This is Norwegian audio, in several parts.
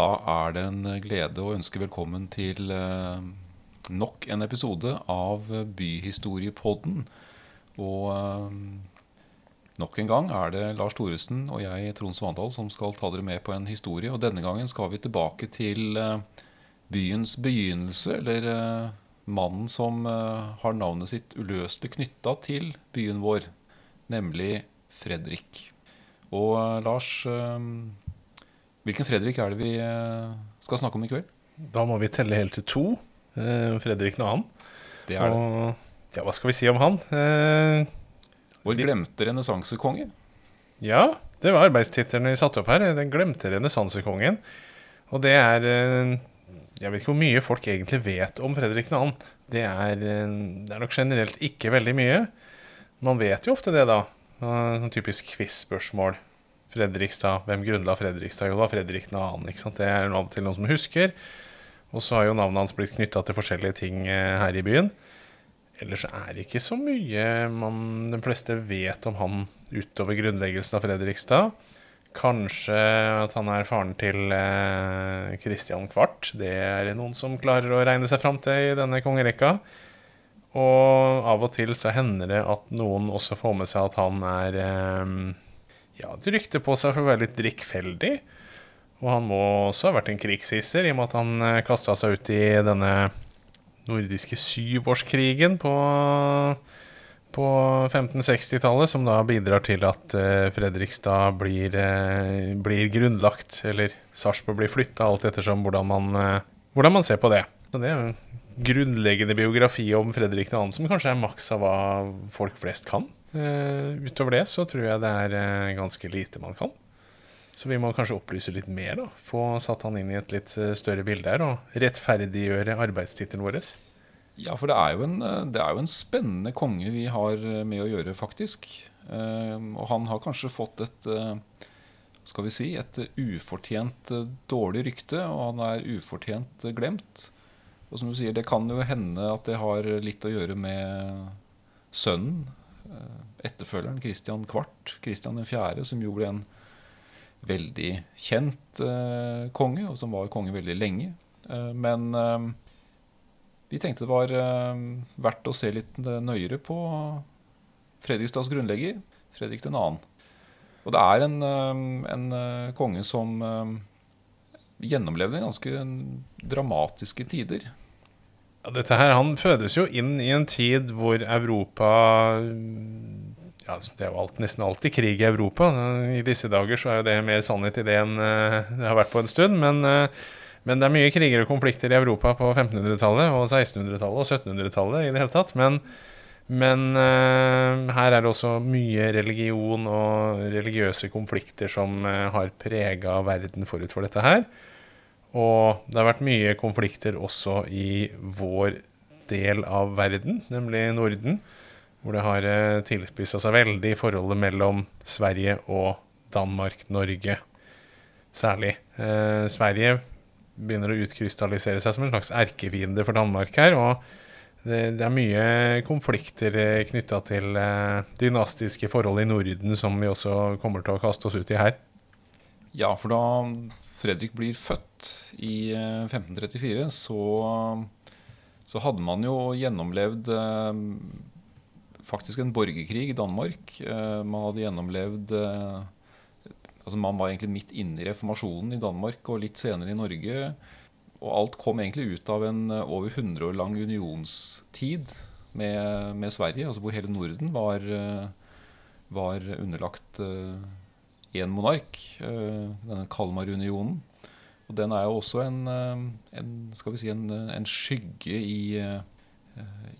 Da er det en glede å ønske velkommen til eh, nok en episode av Byhistoriepodden. Og eh, nok en gang er det Lars Thoresen og jeg, Trond Svandal, som skal ta dere med på en historie. Og denne gangen skal vi tilbake til eh, byens begynnelse, eller mannen som har navnet sitt uløselig knytta til byen vår, nemlig Fredrik. Og Lars, hvilken Fredrik er det vi eh, skal snakke om i kveld? Da må vi telle helt til to. Fredrik Fredrik 2. Det er det. Og ja, hva skal vi si om han? Eh, Vår glemte renessansekonge. ja, det var arbeidstittelen vi satte opp her. Den glemte renessansekongen. Og det er eh, Jeg vet ikke hvor mye folk egentlig vet om Fredrik 2. Det er, eh, det er nok generelt ikke veldig mye. Man vet jo ofte det, da. Eh, Sånn typisk quiz-spørsmål. Fredrikstad. Hvem grunnla Fredrikstad? Jo da, Fredrik 2. Ikke sant? Det er av og til noen som husker. Og så har jo navnet hans blitt knytta til forskjellige ting eh, her i byen. Ellers er det ikke så mye man, de fleste vet om han utover grunnleggelsen av Fredrikstad. Kanskje at han er faren til eh, Kvart. Det er det noen som klarer å regne seg fram til i denne kongerekka. Og av og til så hender det at noen også får med seg at han er eh, Ja, det rykte på seg for å være litt drikkfeldig. Og han må også ha vært en krigshisser, i og med at han eh, kasta seg ut i denne nordiske syvårskrigen på, på 1560-tallet, som da bidrar til at eh, Fredrikstad blir, eh, blir grunnlagt, eller Sarpsborg blir flytta, alt ettersom hvordan man, hvordan man ser på det. Så det er en grunnleggende biografi om Fredrik 2., som kanskje er maks av hva folk flest kan. Eh, utover det så tror jeg det er eh, ganske lite man kan. Så vi må kanskje opplyse litt mer, da. Få satt han inn i et litt eh, større bilde her, og rettferdiggjøre arbeidstittelen vår. Ja, for det er, en, det er jo en spennende konge vi har med å gjøre, faktisk. Og han har kanskje fått et skal vi si, et ufortjent dårlig rykte, og han er ufortjent glemt. Og som du sier, det kan jo hende at det har litt å gjøre med sønnen, etterfølgeren Christian Kvart, Christian 4., som jo ble en veldig kjent eh, konge, og som var konge veldig lenge. Eh, men eh, vi tenkte det var eh, verdt å se litt eh, nøyere på Fredrikstads grunnlegger, Fredrik 2. Og det er en, eh, en eh, konge som eh, gjennomlevde ganske dramatiske tider. Ja, dette her, Han fødes jo inn i en tid hvor Europa ja, Det er jo alt, nesten alltid krig i Europa. I disse dager så er jo det mer sannhet i det enn eh, det har vært på en stund. Men, eh, men det er mye kriger og konflikter i Europa på 1500-tallet og 1600-tallet og 1700-tallet i det hele tatt. Men, men eh, her er det også mye religion og religiøse konflikter som har prega verden forut for dette her. Og det har vært mye konflikter også i vår del av verden, nemlig Norden. Hvor det har eh, tilspissa seg veldig i forholdet mellom Sverige og Danmark-Norge. Særlig. Eh, Sverige begynner å utkrystallisere seg som en slags erkefiende for Danmark her. Og det, det er mye konflikter knytta til eh, dynastiske forhold i Norden som vi også kommer til å kaste oss ut i her. Ja, for da Fredrik blir født i eh, 1534, så, så hadde man jo gjennomlevd eh, faktisk en borgerkrig i Danmark. Eh, man hadde gjennomlevd eh, altså Man var egentlig midt inne i reformasjonen i Danmark og litt senere i Norge. Og alt kom egentlig ut av en eh, over 100 år lang unionstid med, med Sverige, altså hvor hele Norden var, eh, var underlagt én monark, eh, denne Kalmarunionen. Og den er jo også en, eh, en, skal vi si, en, en skygge i, eh,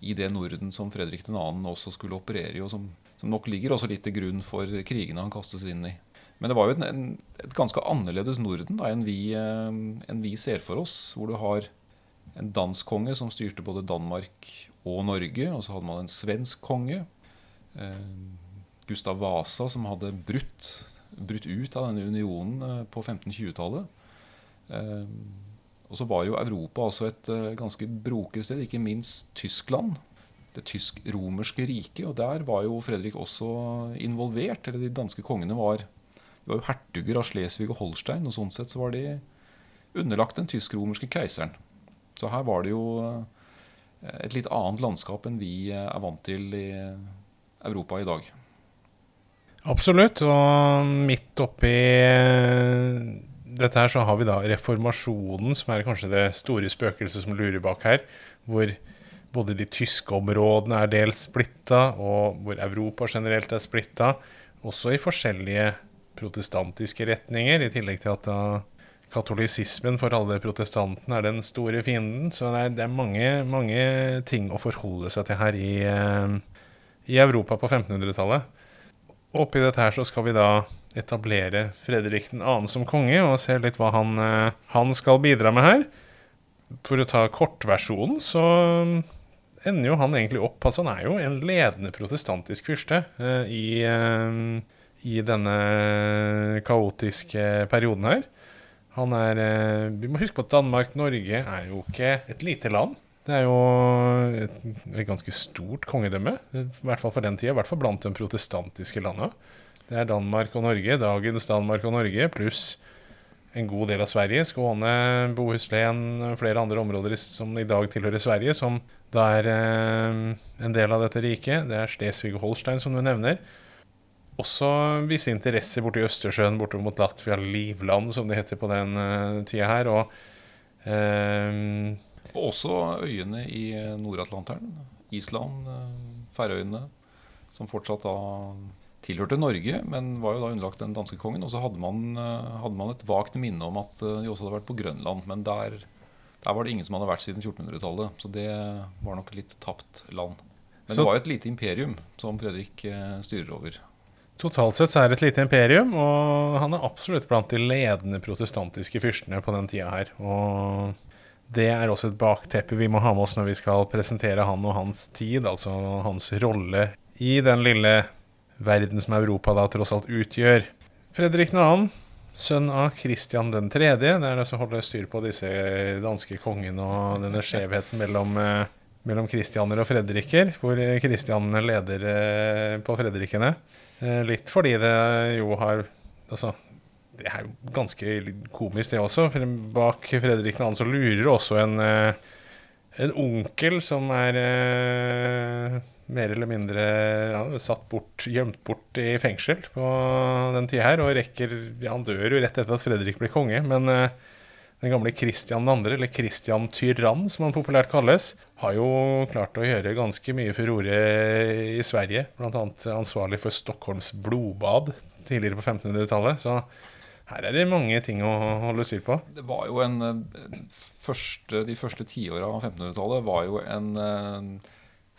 i det Norden som Fredrik 2. også skulle operere i, og som, som nok ligger også litt til grunn for krigene han kastes inn i. Men det var jo en, en, et ganske annerledes Norden da, enn, vi, enn vi ser for oss. Hvor du har en dansk konge som styrte både Danmark og Norge. Og så hadde man en svensk konge. Gustav Vasa som hadde brutt, brutt ut av denne unionen eh, på 1520-tallet. Eh, og så var jo Europa også et eh, ganske broket sted, ikke minst Tyskland. Det tysk-romerske riket. Og der var jo Fredrik også involvert. Eller de danske kongene var, de var jo hertuger av Slesvig og Holstein. Og sånn sett så var de underlagt den tysk-romerske keiseren. Så her var det jo et litt annet landskap enn vi er vant til i Europa i dag. Absolutt. Og midt oppi dette her så har vi da reformasjonen, som er kanskje det store spøkelset som lurer bak her. Hvor både de tyske områdene er dels splitta, og hvor Europa generelt er splitta. Også i forskjellige protestantiske retninger, i tillegg til at da katolisismen for alle protestantene er den store fienden. Så det er, det er mange, mange, ting å forholde seg til her i, eh, i Europa på 1500-tallet. Oppi dette her så skal vi da etablere Fredrik 2. som konge, og se litt hva han, eh, han skal bidra med her. For å ta kortversjonen, så ender jo han egentlig opp Altså, han er jo en ledende protestantisk fyrste uh, i, i denne kaotiske perioden her. Han er eh, Vi må huske på at Danmark-Norge er jo ikke et lite land. Det er jo et, et, ganske stort kongedømme, i hvert fall for den tida. I hvert fall blant de protestantiske landene. Det er Danmark og Norge, dagens Danmark og Norge, pluss en god del av Sverige. Skåne, Bohuslän, flere andre områder som i dag tilhører Sverige, som da er eh, en del av dette riket. Det er Slesvig og Holstein, som du nevner også visse interesser borti Østersjøen, borte mot Latvia, Livland, som det heter på den eh, tida her. Og, uh, og også øyene i Nord-Atlanteren. Island, uh, Færøyene, som fortsatt da tilhørte Norge, men var jo da underlagt den danske kongen. Og så hadde man, hadde man et vagt minne om at de også hadde vært på Grønland. Men der, der var det ingen som hadde vært siden 1400-tallet. Så det var nok litt tapt land. Men så, det var jo et lite imperium som Fredrik styrer over. Totalt sett så er det et lite imperium, og han er absolutt blant de ledende protestantiske fyrstene på den tida her. Og det er også et bakteppe vi må ha med oss når vi skal presentere han og hans tid, altså hans rolle i den lille verden som Europa da tross alt utgjør. Fredrik 2., sønn av Kristian 3., det er det som holder styr på disse danske kongene og denne skjevheten mellom eh, mellom Kristianer og Fredriker, hvor Kristian leder eh, på Fredrikene. Eh, litt fordi det jo har Altså, det er jo ganske komisk, det også. For bak Fredrik 2. så lurer også en, eh, en onkel som er eh, mer eller mindre ja, satt bort, gjemt bort i fengsel på den tida her. Og rekker ja, Han dør jo rett etter at Fredrik blir konge, men den gamle Kristian 2., eller Kristian Tyrann som han populært kalles, har jo klart å gjøre ganske mye furore i Sverige. Bl.a. ansvarlig for Stockholms blodbad tidligere på 1500-tallet. Så her er det mange ting å holde styr på. Det var jo en eh, første, De første tiåra av 1500-tallet var jo en en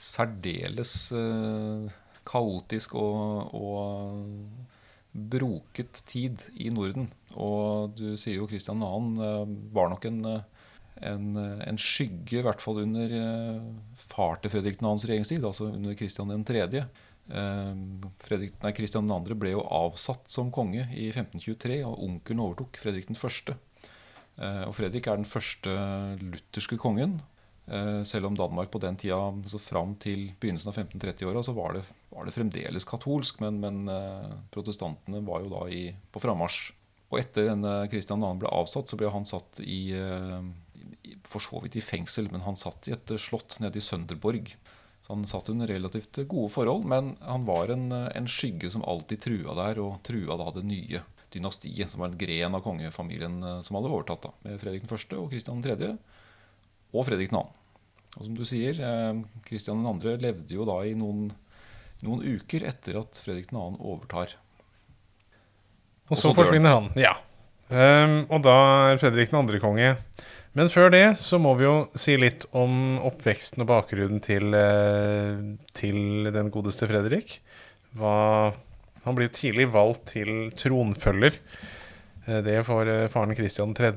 særdeles uh, kaotisk og, og broket tid i Norden. Og du sier jo Kristian 2. Uh, var nok en en, en, skygge, i hvert fall under far til Fredrik 2.s regjeringstid, altså under Kristian 3. Uh, Fredrik, nei, Kristian 2. ble jo avsatt som konge i 1523, og onkelen overtok Fredrik 1. Uh, og Fredrik er den første lutherske kongen. Uh, selv om Danmark på den tida, så fram til begynnelsen av 1530-åra, så var det, var det, fremdeles katolsk, men, men protestantene var jo da i, på frammarsj. Og etter denne Kristian 2. ble avsatt, så ble han satt i, for så vidt i fengsel, men han satt i et slott nede i Sønderborg. Han satt under relativt gode forhold, men han var en, en skygge som alltid trua der, og trua da det nye dynastiet, som var en gren av kongefamilien eh, som hadde overtatt, da, med Fredrik 1. og Kristian 3. og Fredrik 2. Og som du sier, Kristian eh, 2. levde jo da i noen, noen uker etter at Fredrik 2. overtar. Og så, og så forsvinner han, ja. Um, og da er Fredrik 2. konge. Men før det så må vi jo si litt om oppveksten og bakgrunnen til, eh, til den godeste Fredrik. Hva, han blir tidlig valgt til tronfølger. Eh, det får eh, faren Kristian 3.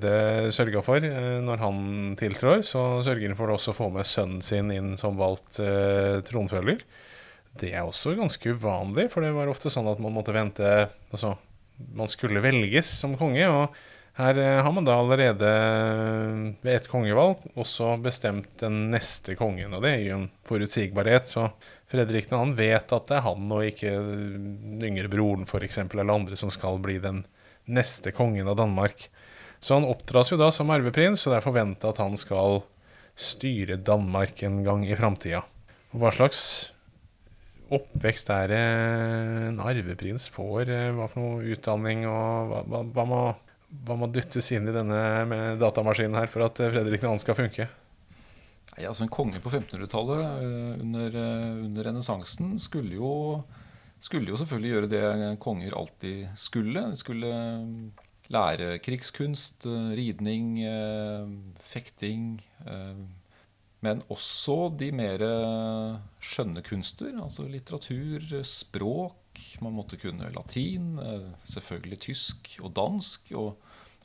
sørga for når han tiltrår. Så sørger han for å få med sønnen sin inn som valgt tronfølger. Det er også ganske uvanlig, for det var ofte sånn at man måtte vente Altså, man skulle velges som konge. og her eh, har man da allerede eh, ved et kongevalg også bestemt den neste kongen, og det gir jo en forutsigbarhet. Så Fredrik 2. vet at det er han og ikke den yngre broren for eksempel, eller andre som skal bli den neste kongen av Danmark. Så han oppdras jo da som arveprins, og det er forventa at han skal styre Danmark en gang i framtida. Hva slags oppvekst er det en arveprins får? Eh, hva for noe utdanning, og hva, hva, hva, må, hva må dyttes inn i denne datamaskinen her for at eh, Fredrik 2. skal funke? Nei, altså En konge på 1500-tallet eh, under, under renessansen skulle skulle jo selvfølgelig gjøre det konger alltid skulle. De skulle lære krigskunst, ridning, fekting. Men også de mer skjønne kunster, altså litteratur, språk. Man måtte kunne latin, selvfølgelig tysk og dansk. Og,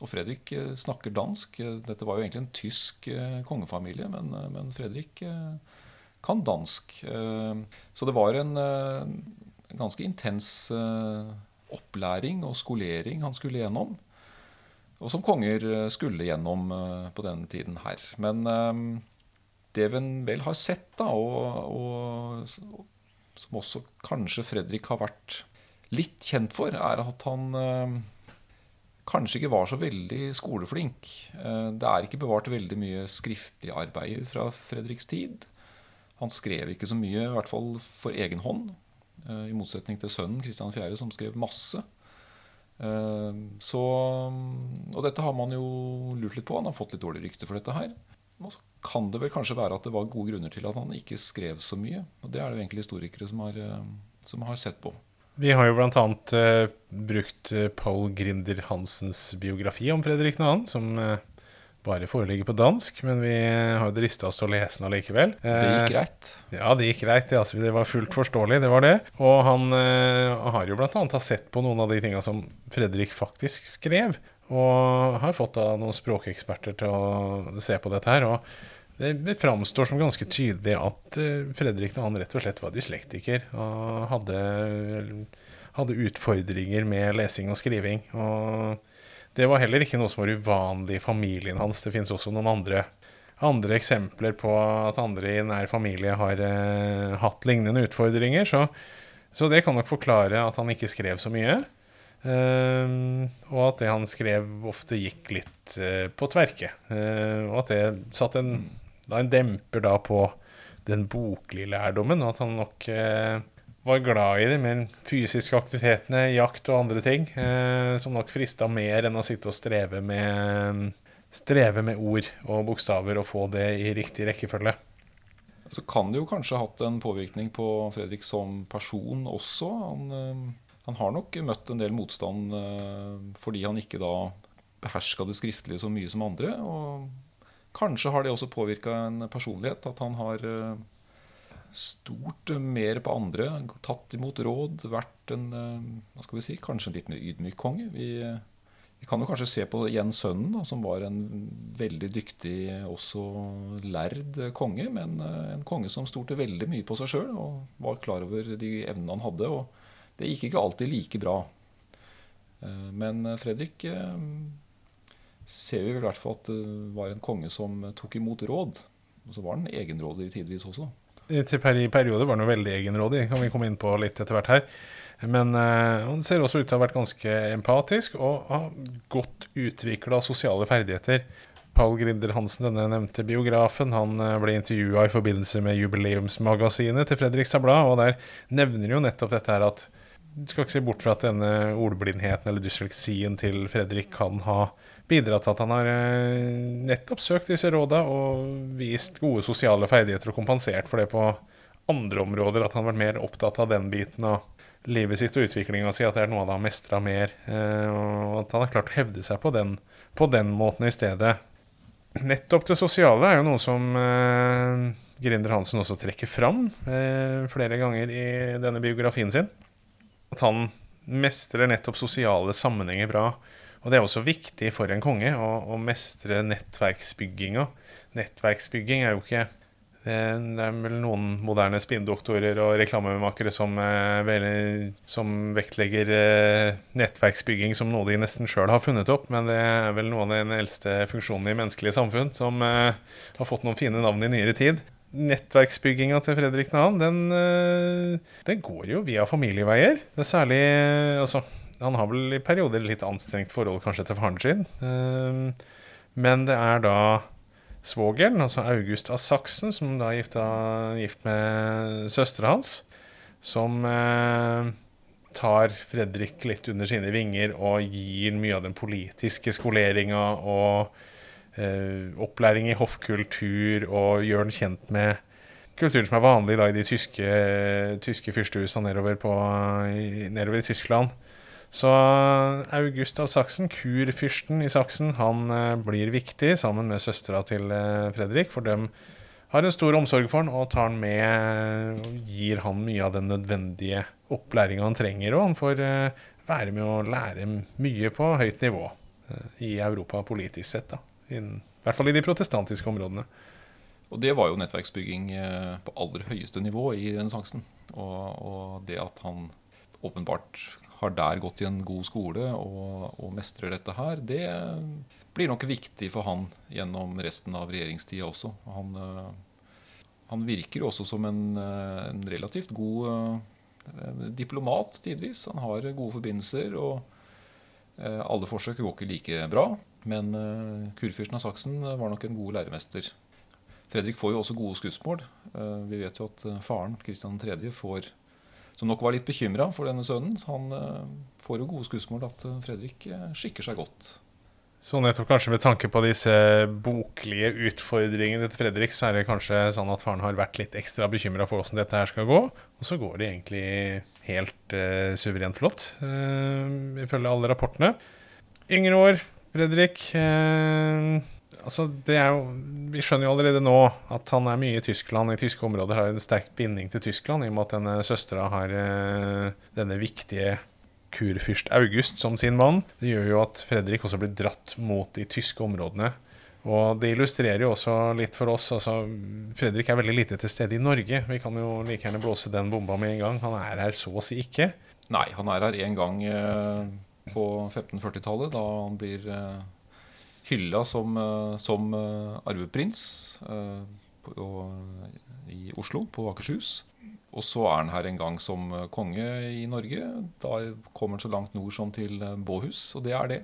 og Fredrik snakker dansk. Dette var jo egentlig en tysk kongefamilie, men, men Fredrik kan dansk. Så det var en ganske intens opplæring og skolering han skulle gjennom. Og som konger skulle gjennom på denne tiden her. Men det vi vel har sett, da, og, og, som også kanskje Fredrik har vært litt kjent for, er at han eh, kanskje ikke var så veldig skoleflink. Eh, det er ikke bevart veldig mye skriftlig arbeid fra Fredriks tid. Han skrev ikke så mye, i hvert fall for egen hånd. Eh, I motsetning til sønnen Kristian 4., som skrev masse. Eh, så, og dette har man jo lurt litt på. Han har fått litt dårlig rykte for dette her. Og så kan det vel kanskje være at det var gode grunner til at han ikke skrev så mye. Og det er det jo egentlig historikere som har, eh, som har sett på. Vi har jo bl.a. Uh, brukt uh, Paul Grinder Hansens biografi om Fredrik 2., som uh, bare foreligger på dansk, men vi har jo drista oss til å lese den allikevel. Det gikk greit? Ja, det gikk greit. Det, altså, det var fullt forståelig, det var det. Og han har jo bl.a. sett på noen av de tinga som Fredrik faktisk skrev. Og har fått da noen språkeksperter til å se på dette her. Og det framstår som ganske tydelig at eh, Fredrik 2. rett og slett var dyslektiker. Og hadde, hadde, utfordringer med lesing og skriving. Og det var heller ikke noe som var uvanlig i familien hans. Det finnes også noen andre, andre eksempler på at andre i nær familie har eh, hatt lignende utfordringer. Så, så det kan nok forklare at han ikke skrev så mye. Uh, og at det han skrev, ofte gikk litt uh, på tverke. Uh, og at det satt en, da en demper da på den boklige lærdommen, og at han nok var glad i de mer fysiske aktivitetene, jakt og andre ting, som nok frista mer enn å sitte og streve med, streve med ord og bokstaver og få det i riktig rekkefølge. Så kan det jo kanskje ha hatt en påvirkning på Fredrik som person også. Han han har nok møtt en del motstand eh, fordi han ikke da beherska det skriftlige så mye som andre. Og kanskje har det også påvirka en personlighet, at han har eh, stort mer på andre, tatt imot råd, vært en eh, hva skal vi si, kanskje en litt mer ydmyk konge. Vi, vi kan jo kanskje se på igjen sønnen, da, som var en veldig dyktig, også lærd konge. Men en konge som stolte veldig mye på seg sjøl og var klar over de evnene han hadde. og det gikk ikke alltid like bra. Eh, men Fredrik eh, ser vi i hvert fall at det var en konge som tok imot råd. Og så var han egenrådig tidvis også. I per perioder var han jo veldig egenrådig, kan vi komme inn på litt etter hvert her. Men uh, han ser også ut til å ha vært ganske empatisk og har godt utvikla sosiale ferdigheter. Paul Grinder Hansen, denne nevnte biografen, han ble intervjua i forbindelse med jubileumsmagasinet til Fredrikstad Blad, og der nevner jo nettopp dette her at du skal ikke se bort fra at denne ordblindheten eller dysleksien til Fredrik kan ha bidratt til at han har eh, nettopp søkt disse råda og vist gode sosiale ferdigheter og kompensert for det på andre områder. At han har vært mer opptatt av den biten av livet sitt og utviklinga si, at det er noe han har mestra mer. Eh, og at han har klart å hevde seg på den, på den måten i stedet. Nettopp det sosiale er jo noe som eh, Grinder Hansen også trekker fram flere ganger i denne biografien sin at han mestrer nettopp sosiale sammenhenger bra. Og det er også viktig for en konge å, å mestre nettverksbygginga. Nettverksbygging er jo ikke det, er vel noen moderne spinndoktorer og reklamemakere som, eh, som vektlegger eh, nettverksbygging som noe de nesten sjøl har funnet opp, men det er vel noe av den eldste funksjonene i menneskelige samfunn som eh, har fått noen fine navn i nyere tid nettverksbygginga til Fredrik Nahan, den, eh, den, går jo via familieveier. Det er særlig Altså, Han har vel i perioder litt anstrengt forhold kanskje til faren sin. Eh, men det er da svogeren, altså August av Saksen, som da er gifta, gift med søstera hans, som eh, tar Fredrik litt under sine vinger og gir mye av den politiske skoleringa og eh, opplæring i hoffkultur og gjør den kjent med kulturen som er vanlig da, i de tyske, tyske fyrstehusene nedover, nedover i Tyskland. Så August av Saksen, kurfyrsten i Saksen, han eh, blir viktig sammen med søstera til eh, Fredrik. For dem har en stor omsorg for han og tar han med og gir han mye av den nødvendige opplæringa han trenger. Og han får eh, være med å lære mye på høyt nivå eh, i Europa politisk sett. da. In, I hvert fall i de protestantiske områdene. Og det var jo nettverksbygging eh, på aller høyeste nivå i renessansen. Og, og, det at han åpenbart har der gått i en god skole og, og, mestrer dette her, det blir nok viktig for han gjennom resten av regjeringstida også. Han, eh, han virker jo også som en, eh, en relativt god diplomat tidvis. Han har gode forbindelser, og alle forsøk går ikke like bra. Men kurfyrsten av Saksen var nok en god læremester. Fredrik får jo også gode skussmål. Eh, vi vet jo at eh, faren, Kristian 3., får, som nok var litt bekymra for denne sønnen, han eh, får jo gode skussmål at Fredrik skikker seg godt. Så nettopp kanskje med tanke på disse boklige utfordringene til Fredrik, så er det kanskje sånn at faren har vært litt ekstra bekymra for åssen dette her skal gå. Og så går det egentlig helt uh, suverent flott, uh, ifølge alle rapportene. Yngre år, Fredrik. Eh, altså det er jo, Vi skjønner jo allerede nå at han er mye i Tyskland. I tyske områder har en sterk binding til Tyskland, i og med at denne søstera har eh, denne viktige kurfyrst August som sin mann. Det gjør jo at Fredrik også blir dratt mot de tyske områdene. Og det illustrerer jo også litt for oss. altså Fredrik er veldig lite til stede i Norge. Vi kan jo like gjerne blåse den bomba med en gang. Han er her så å si ikke. Nei, han er her en gang uh, på 1540-tallet, da han blir uh hylla som, uh, som eh, arveprins eh, i Oslo, på Akershus. Og så er han her en gang som konge i Norge. Da kommer han så langt nord som til Båhus, og det er det.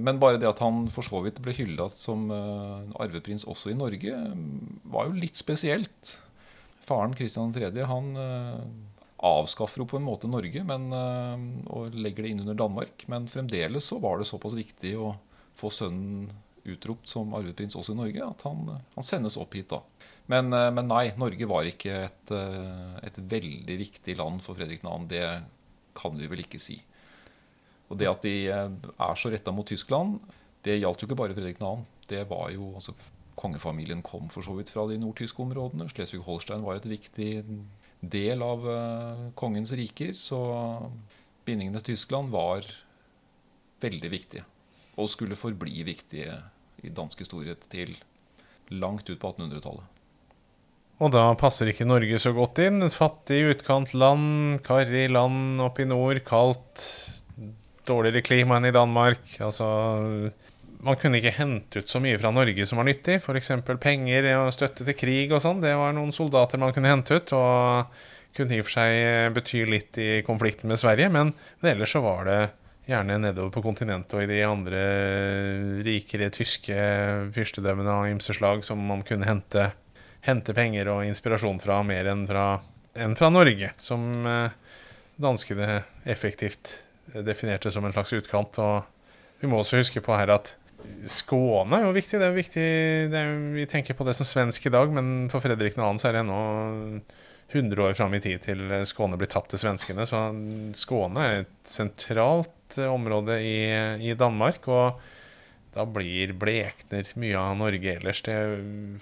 Men bare det at han for så vidt ble hylla som arveprins også i Norge, var jo litt spesielt. Faren Kristian 3. han avskaffer jo på en måte Norge men, og legger det inn under Danmark. Men fremdeles så var det såpass viktig å få sønnen utropt som arveprins også i Norge, at han, han sendes opp hit. da. Men, eh, men, nei, Norge var ikke et, eh, et veldig viktig land for Fredrik 2. Det kan vi vel ikke si. Og det at de eh, er så retta mot Tyskland, det gjaldt jo ikke bare Fredrik 2. Det var jo, altså, Kongefamilien kom for så vidt fra de nordtyske områdene. Slesvig-Holstein var et viktig del av uh, kongens riker. Så bindingene til Tyskland var veldig viktige og skulle forbli viktige i dansk historie til langt ut på 1800-tallet. Og da passer ikke Norge så godt inn. Et fattig utkantland, karrig land oppe i nord, kaldt, dårligere klima enn i Danmark. Altså Man kunne ikke hente ut så mye fra Norge som var nyttig. F.eks. penger og støtte til krig og sånn. Det var noen soldater man kunne hente ut. Og kunne i og for seg bety litt i konflikten med Sverige, men ellers så var det Gjerne nedover på kontinentet og i de andre rikere tyske fyrstedømmene av ymse slag som man kunne hente, hente, penger og inspirasjon fra mer enn fra, enn fra Norge, som eh, danskene effektivt definerte som en slags utkant. Og vi må også huske på her at Skåne er jo viktig. Det er viktig det er, Vi tenker på det som svensk i dag, men for Fredrik 2. så er det ennå 100 år fram i tid til Skåne blir tapt til svenskene. Så Skåne er et sentralt område i, i Danmark. Og da blir blekner mye av Norge ellers. Det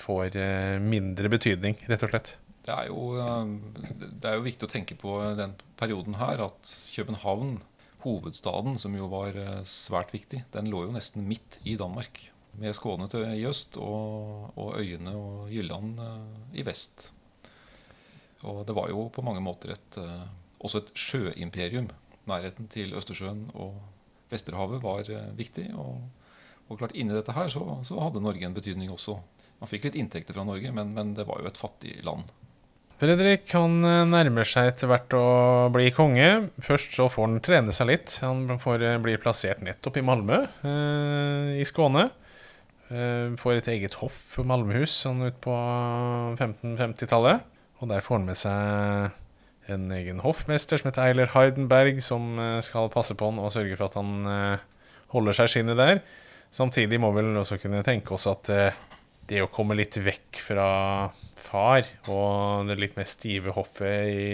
får eh, mindre betydning, rett og slett. Det er, jo, eh, det er jo viktig å tenke på den perioden her at København, hovedstaden, som jo var eh, svært viktig, den lå jo nesten midt i Danmark. Med Skåne til i øst og, og øyene og Jylland i vest. Og det var jo på mange måter et, eh, også et sjøimperium. Nærheten til Østersjøen og Vesterhavet var eh, viktig. Og, og klart inni dette her så, så, hadde Norge en betydning også. Man fikk litt inntekter fra Norge, men, men det var jo et fattig land. Fredrik han eh, nærmer seg etter hvert å bli konge. Først så får han trene seg litt. Han får blir plassert nettopp i Malmö, eh, i Skåne. Eh, får et eget hoff, Malmöhus, sånn ut på 1550-tallet. Og der får han med seg en egen hoffmester som heter Eiler Heidenberg, som eh, skal passe på han og sørge for at han eh, holder seg skinnet der. Samtidig må vi vel også kunne tenke oss at eh, det å komme litt vekk fra far og det litt mer stive hoffet i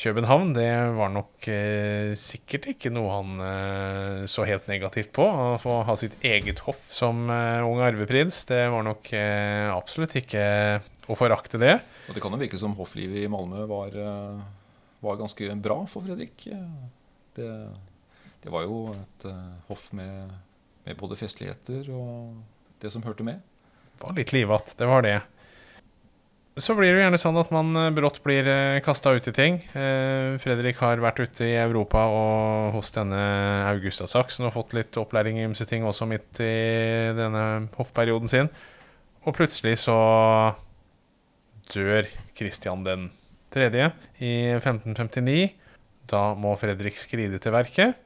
København, det var nok eh, sikkert ikke noe han eh, så helt negativt på. Å få ha sitt eget hoff som eh, ung arveprins, det var nok eh, absolutt ikke å forakte det. Og det kan jo virke som hofflivet i Malmö var, eh, var ganske bra for Fredrik. Det, det var jo et eh, hoff med, med både festligheter og det som hørte med. Det var litt livete, det var det. Så blir det jo gjerne sånn at man eh, brått blir kasta ut i ting. Eh, Fredrik har vært ute i Europa og hos denne Augusta Saksen og fått litt opplæring i ymse ting også midt i denne hoffperioden sin. Og plutselig så dør Kristian den tredje i 1559. Da må Fredrik skride til verket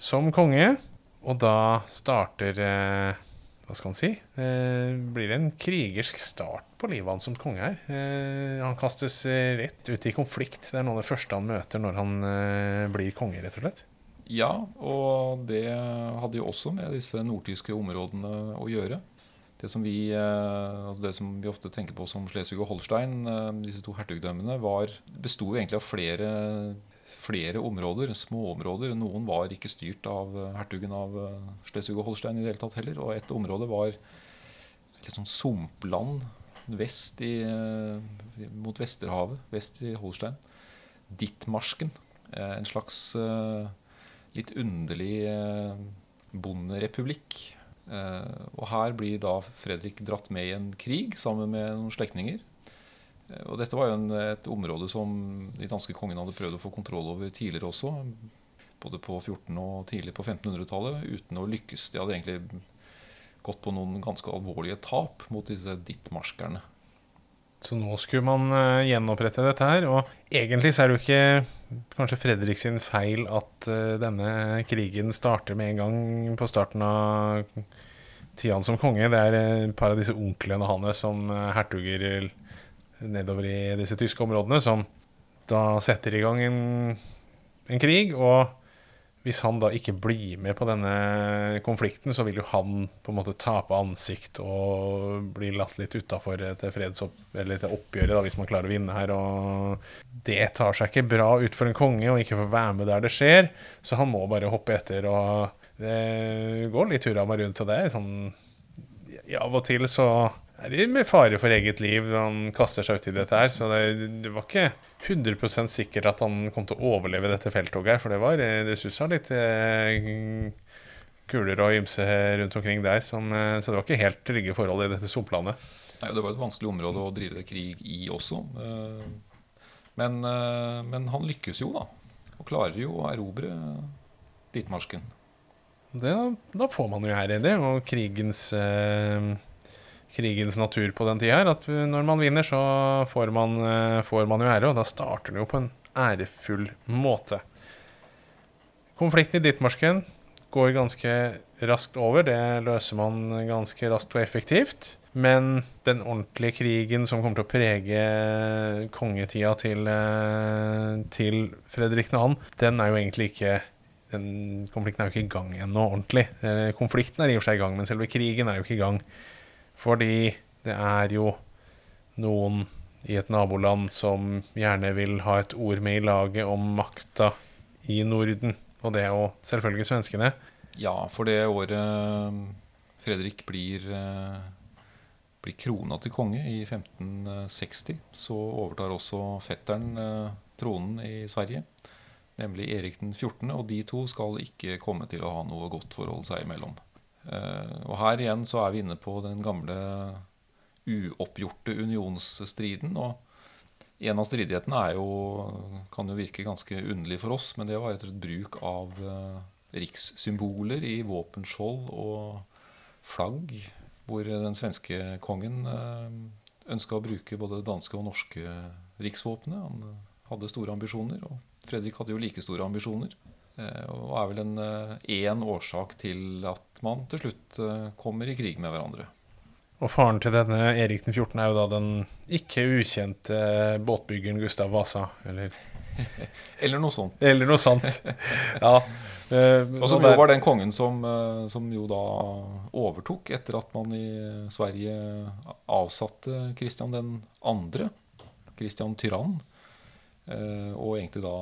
som konge, og da starter eh, Hva skal han si? Eh, blir det en krigersk start på livet hans som konge her. Eh, han kastes eh, rett ut i konflikt. Det er noe av det første han møter når han eh, blir konge, rett og slett. Ja, og det hadde jo også med disse nordtyske områdene å gjøre. Det som vi, eh, altså det som vi ofte tenker på som Slesvig og Holstein, eh, disse to hertugdømmene, var, besto egentlig av flere, flere områder, småområder. Noen var ikke styrt av hertugen av Slesvig og Holstein i det hele tatt heller. Og et område var litt sånn sumpland vest i, eh, mot Vesterhavet, vest i Holstein. Ditmarsken. eh, En slags eh, litt underlig bonderepublikk. Og her blir da Fredrik dratt med i en krig sammen med noen slektninger. Og dette var jo en, et område som de danske kongene hadde prøvd å få kontroll over tidligere også. Både på 14- og tidlig på 1500-tallet, uten å lykkes. De hadde egentlig gått på noen ganske alvorlige tap mot disse dittmarskerne. Så nå skulle man uh, gjenopprette dette her. Og egentlig så er det jo ikke kanskje Fredrik sin feil at uh, denne krigen starter med en gang på starten av tida som konge. Det er eh, et par av disse onklene hans som uh, hertuger nedover i disse tyske områdene, som da setter i gang en, en krig. Og hvis han da ikke blir med på denne konflikten, så vil jo han på en måte tape ansikt og bli latt litt utafor til fredsopp... Til oppgjøret, da, hvis man klarer å vinne her. Og det tar seg ikke bra ut for en konge å ikke få være med der det skjer, så han må bare hoppe etter. Og det går litt hurra meg rundt, og det er sånn Av og til så er det med fare for eget liv han kaster seg ut i dette her. Så det, var ikke 100% sikkert at han kom til å overleve dette felttoget her. For det var det sussa litt eh, kuler og ymse rundt omkring der. Som, eh, så det var ikke helt trygge forhold i dette soplanet. Nei, Det var et vanskelig område å drive krig i også. Eh, Men, eh, men han lykkes jo, da. Og klarer jo å erobre Ditmarsken. Det, da får man jo ære i det, og krigens eh, Krigens natur på den tida her. At når man vinner, så får man, eh, får man jo ære, og da starter det jo på en ærefull måte. Konflikten i Ditmarsken går ganske raskt over. Det løser man ganske raskt og effektivt. Men den ordentlige krigen som kommer til å prege kongetida til, eh, til Fredrik 2., den er jo egentlig ikke den konflikten er jo ikke i gang ennå ordentlig. Eh, Konflikten er i og for seg i gang, men selve krigen er jo ikke i gang. Fordi det er jo noen i et naboland som gjerne vil ha et ord med i laget om makta i Norden. Og det er jo selvfølgelig svenskene. Ja, for det året Fredrik blir, eh, blir krona til konge i 1560, så overtar også fetteren eh, tronen i Sverige, nemlig Erik den 14., og de to skal ikke komme til å ha noe godt forhold seg imellom. Eh, Og her igjen så er vi inne på den gamle uoppgjorte unionsstriden. og en av stridighetene jo, kan jo virke ganske underlig for oss, men det var og slett bruk av eh, rikssymboler i våpenskjold og flagg, hvor den svenske kongen eh, ønska å bruke både danske og norske riksvåpenet. Han hadde store ambisjoner, og Fredrik hadde jo like store ambisjoner. Eh, og er vel en én årsak til at man til slutt kommer i krig med hverandre. Og faren til denne Erik den 14. er jo da den ikke ukjente båtbyggeren Gustav Vasa, eller Eller noe sånt. Eller noe sånt. ja. Og som jo var den kongen som, som, jo da overtok etter at man i Sverige avsatte Kristian den andre, Kristian Tyrann, og egentlig da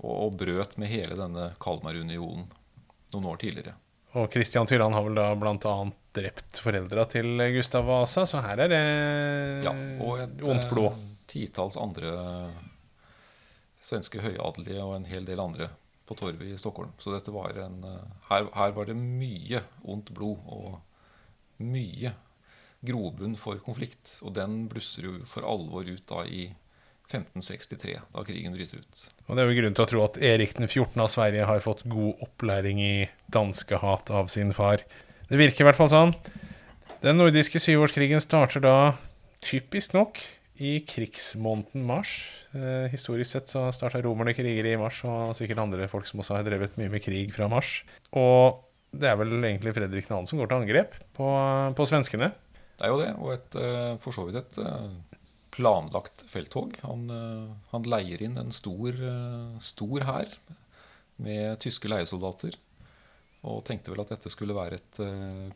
og, og, brøt med hele denne Kalmarunionen noen år tidligere. Og Kristian Tyrann har vel da bl.a. drept foreldra til Gustav Vasa, så her er det ja, og et, ondt blod. Titalls andre svenske høyadelige og en hel del andre på torvet i Stockholm. Så dette var en, eh, her, her var det mye ondt blod og mye grobunn for konflikt. Og den blusser jo for alvor ut da i 1563, da krigen bryter ut. Og Det er jo grunn til å tro at Erik den 14. av Sverige har fått god opplæring i danskehat av sin far. Det virker i hvert fall sånn. Den nordiske syvårskrigen starter da, typisk nok, i krigsmåneden mars. Eh, historisk sett så starta romerne kriger i mars, og sikkert andre folk som også har drevet mye med krig fra mars. Og det er vel egentlig Fredrik 2. som går til angrep på, på svenskene. Det er jo det, og et, eh, for så vidt et eh, planlagt felttog. Han, eh, han leier inn en stor, stor hær med tyske leiesoldater. Og tenkte vel at dette skulle være et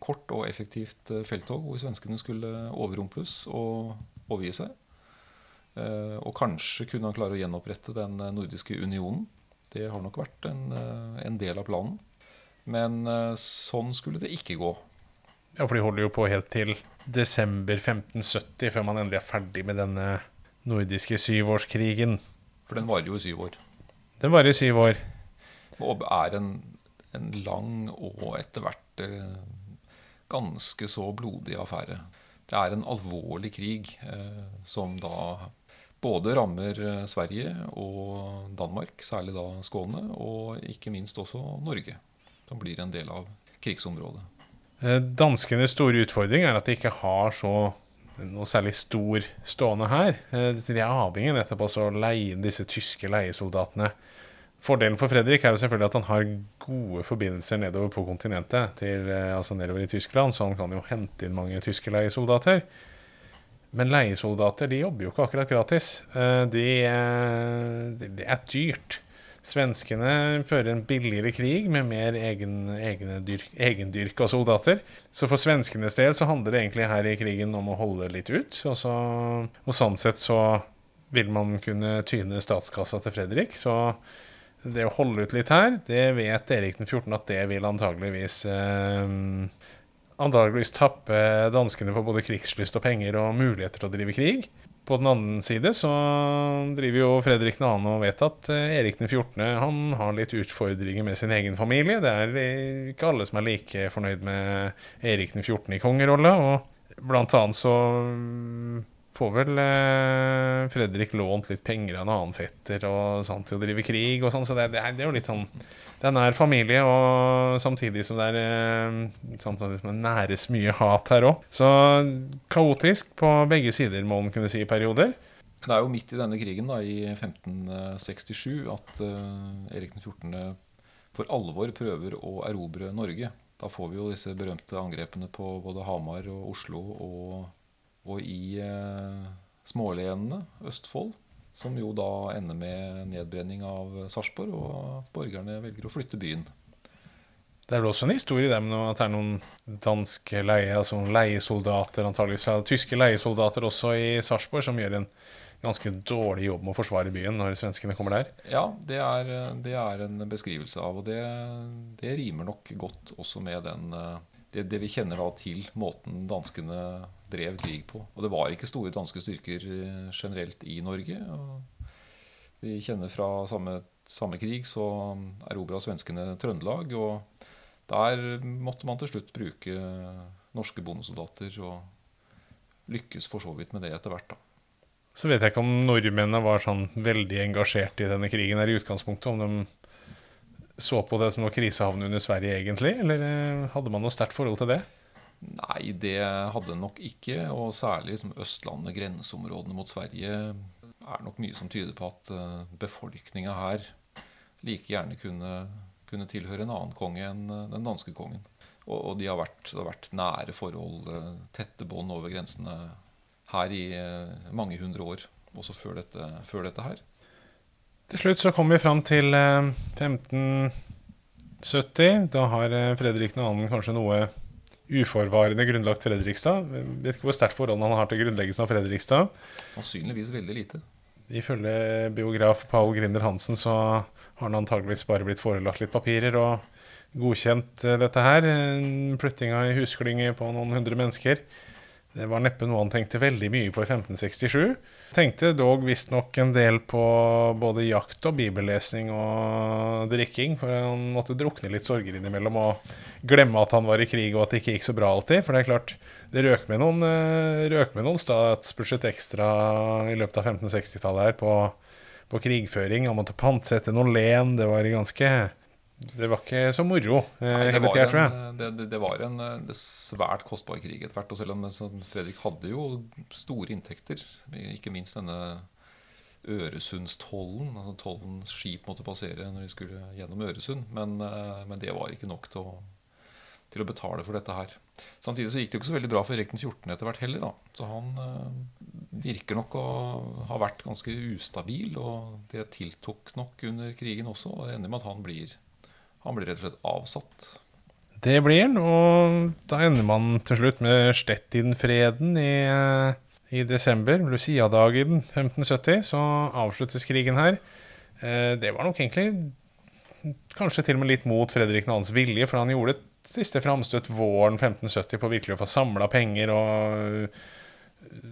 kort og effektivt felttog hvor svenskene skulle overrumples og overgi seg. Eh, og kanskje kunne han klare å gjenopprette den eh, nordiske unionen. Det har nok vært en, eh, en del av planen. Men sånn skulle det ikke gå. Ja, for de holder jo på helt til desember 1570 før man endelig er ferdig med denne nordiske syvårskrigen. For den varer jo i syv år. Den varer i syv år. Og er en, en lang og etter hvert eh, ganske så blodig affære. Det er en alvorlig krig eh, som da både rammer eh, Sverige og Danmark, særlig da Skåne, og ikke minst også Norge, som blir en del av krigsområdet. Eh, danskenes store utfordring er at de ikke har så noe særlig stor stående her. Eh, de er avhengig nettopp av å leie inn disse tyske leiesoldatene. Fordelen for Fredrik er jo selvfølgelig at han har gode forbindelser nedover på kontinentet, til, altså nedover i Tyskland, så han kan jo hente inn mange tyske leiesoldater. Men leiesoldater de jobber jo ikke akkurat gratis. Det de, er dyrt. Svenskene fører en billigere krig med mer egen, egendyrka soldater. Så for svenskenes del så handler det egentlig her i krigen om å holde litt ut. Og, så, og sånn sett så vil man kunne tyne statskassa til Fredrik. Så det å holde ut litt her, det vet Erik den 14. at det vil antageligvis eh, antageligvis tappe danskene for både krigslyst og penger og muligheter til å drive krig. På den andre side så driver jo Fredrik 2. og vet at eh, Erik den 14. han har litt utfordringer med sin egen familie. Det er ikke alle som er like fornøyd med Erik den 14. i kongerolla. Og blant annet så får vel eh, Fredrik lånt litt penger av en annen fetter og sånn til å drive krig og sånn, så det, er, det, er, jo litt sånn Det er nær familie, og samtidig som det er eh, Samtidig som det næres mye hat her òg. Så kaotisk på begge sider, må man kunne si, i perioder. Det er jo midt i denne krigen, da, i 1567, at uh, Erik 14. for alvor prøver å erobre Norge. Da får vi jo disse berømte angrepene på både Hamar og Oslo og og i eh, smålenene, Østfold, som jo da ender med nedbrenning av Sarpsborg, og borgerne velger å flytte byen. Det er vel også en historie der med at det er noen danske leie, altså leiesoldater, antageligvis tyske leiesoldater også i Sarpsborg, som gjør en ganske dårlig jobb med å forsvare byen når svenskene kommer der. Ja, det er, det er en beskrivelse av, og det, det, rimer nok godt også med den, eh, det, det vi kjenner da til måten danskene drev krig på. Og det var ikke store danske styrker eh, generelt i Norge. Og vi kjenner fra samme, samme krig så erobra svenskene Trøndelag. Og der måtte man til slutt bruke norske bondesoldater, og lykkes for så vidt med det etter hvert. da. Så vet jeg ikke om nordmennene var sånn veldig engasjert i denne krigen her i utgangspunktet. Om de så på det som noe krisehavn under Sverige, egentlig? Eller eh, hadde man noe sterkt forhold til det? Nei, det hadde nok ikke. Og særlig liksom Østlandet, grenseområdene mot Sverige, er nok mye som tyder på at uh, befolkninga her like gjerne kunne, kunne, tilhøre en annen konge enn uh, den danske kongen. Og, og de har vært, det har vært nære forhold, uh, tette bånd over grensene her i mange hundre år. Også før dette, før dette, her. Til slutt så kommer vi fram til 1570. Da har Fredrik 2. kanskje noe uforvarende grunnlagt Fredrikstad. Jeg vet ikke hvor sterkt forhold han har til grunnleggelsen av Fredrikstad. Sannsynligvis veldig lite. Ifølge biograf Paul Grinder Hansen så har han antageligvis bare blitt forelagt litt papirer og godkjent eh, dette her. Flyttinga i husklynge på noen hundre mennesker. Det var neppe noe han tenkte veldig mye på i 1567. Tenkte dog visstnok en del på både jakt og bibellesning og drikking, for han måtte drukne litt sorger innimellom og glemme at han var i krig og at det ikke gikk så bra alltid. For det er klart, det røk med noen, eh, røk med noen statsbudsjett ekstra i løpet av 1560-tallet her på, på krigføring. Han måtte pantsette noen len. Det var ganske det var ikke så moro eh, Nei, hele tida, tror jeg. Det, det, det var en eh, svært kostbar krig etter hvert. Og selv om Fredrik hadde jo store inntekter, ikke minst denne Øresundstollen. Altså Tollens skip måtte passere når de skulle gjennom Øresund. Men, eh, men det var ikke nok til å, til å, betale for dette her. Samtidig så gikk det jo ikke så veldig bra for Erik den 14. etter hvert heller. da. Så han øh, virker nok å ha vært ganske ustabil. Og det tiltok nok under krigen også. Og det ender med at han blir han blir rett og slett avsatt. Det blir han, og da ender man til slutt med Stettinfreden i, eh, i desember. Lucia-dagen 1570, så avsluttes krigen her. Eh, det var nok egentlig kanskje til og med litt mot Fredrik 2.s vilje, for han gjorde et siste framstøt våren 1570 på virkelig å få samla penger og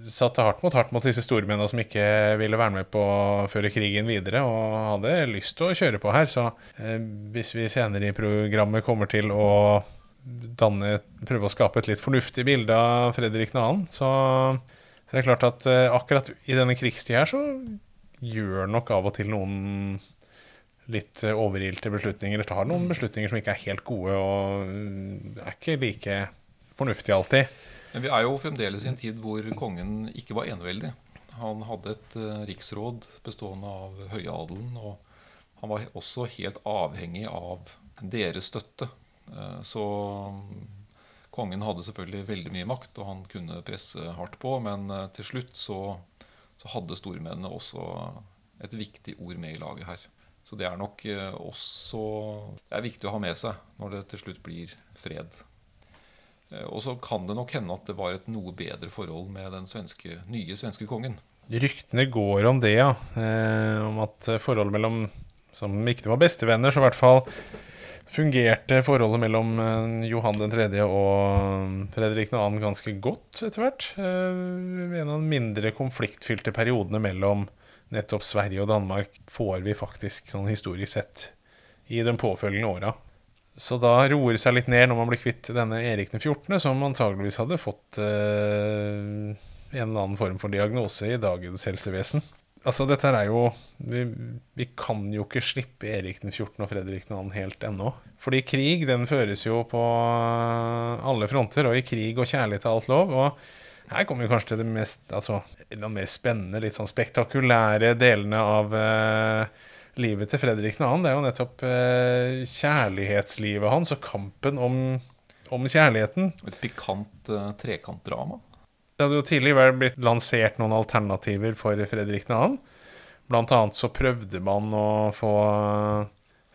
satte hardt mot hardt mot disse stormennene som ikke ville være med på å føre krigen videre, og hadde lyst til å kjøre på her. Så eh, hvis vi senere i programmet kommer til å danne, prøve å skape et litt fornuftig bilde av Fredrik 2., så, så det klart at eh, akkurat i denne krigstida her så gjør nok av og til noen litt overilte beslutninger, eller tar noen beslutninger som ikke er helt gode, og er ikke like fornuftige alltid. Men vi er jo fremdeles i en tid hvor kongen ikke var eneveldig. Han hadde et uh, riksråd bestående av høyadelen, og han var også helt avhengig av deres støtte. Uh, så um, kongen hadde selvfølgelig veldig mye makt, og han kunne presse hardt på. Men uh, til slutt så, så hadde stormennene også et viktig ord med i laget her. Så det er nok også det er viktig å ha med seg når det til slutt blir fred. Eh, og så kan det nok hende at det var et noe bedre forhold med den svenske, nye svenske kongen. Ryktene går om det, ja. Eh, om at forholdet mellom Som ikke var bestevenner, så i hvert fall fungerte forholdet mellom eh, Johan 3. og Fredrik 2. ganske godt etter hvert. Eh, en av de mindre konfliktfylte periodene mellom nettopp Sverige og Danmark får vi faktisk sånn historisk sett i de påfølgende åra. Så da roer det seg litt ned når man blir kvitt denne Erik den 14., som antageligvis hadde fått eh, en eller annen form for diagnose i dagens helsevesen. Altså, dette er jo vi, vi, kan jo ikke slippe Erik den 14. og Fredrik 2. helt ennå. Fordi krig, den føres jo på alle fronter, og i krig og kjærlighet er alt lov. Og her kommer vi kanskje til det mest, altså, de mer spennende, litt sånn spektakulære delene av eh, livet til Fredrik 2. Det er jo nettopp eh, kjærlighetslivet hans og kampen om, om kjærligheten. Et pikant eh, trekantdrama. Det hadde jo tidligere blitt lansert noen alternativer for Fredrik 2. Blant annet så prøvde man å få,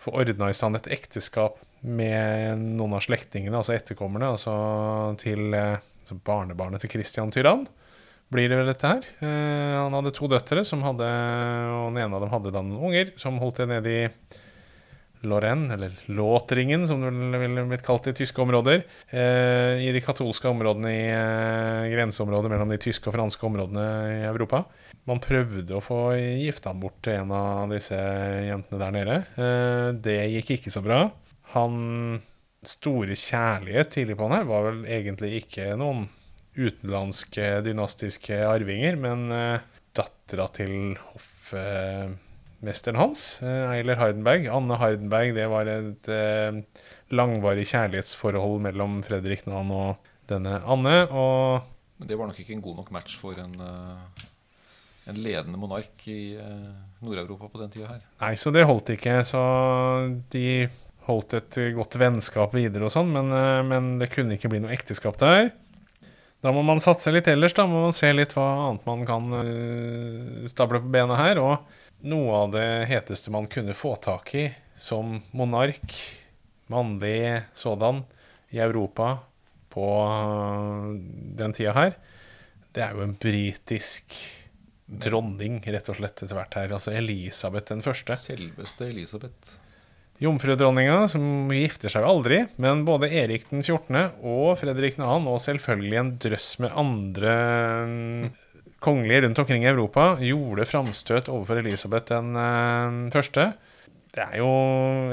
få ordna i stand et ekteskap med noen av slektningene, altså etterkommerne, altså til altså barnebarnet til Christian Tyrann blir det vel dette her. Eh, han hadde to døtre, som hadde, og den ene av dem hadde da noen unger, som holdt det nede i Lorraine, eller Låtringen, som det ville blitt kalt i tyske områder. Eh, I de katolske områdene i eh, grenseområdet mellom de tyske og franske områdene i Europa. Man prøvde å få gifta han bort til en av disse jentene der nede. det gikk ikke så bra. Han store kjærlighet tidlig på han her var vel egentlig ikke noen utenlandske dynastiske arvinger, men uh, dattera til hoffmesteren hans, uh, Eiler Hardenberg, Anne Hardenberg, det var et uh, langvarig kjærlighetsforhold mellom Fredrik Nan og denne Anne. og men det var nok ikke en god nok match for en, en ledende monark i Nord-Europa på den tida her. Nei, så det holdt ikke. Så de holdt et godt vennskap videre og sånn, men, men det kunne ikke bli noe ekteskap der. Da må man satse litt ellers, da må man se litt hva annet man kan uh, stable på bena her. Og noe av det heteste man kunne få tak i som monark, mannlig sådan, i Europa på uh, den tida her, det er jo en britisk dronning, rett og slett, etter hvert her. Altså Elisabeth den første. Selveste Elisabeth. Jomfrudronninga, som gifter seg jo aldri, men både Erik den 14. og Fredrik 2., og selvfølgelig en drøss med andre mm, kongelige rundt omkring i Europa, gjorde framstøt overfor Elisabeth den eh, første. Det er jo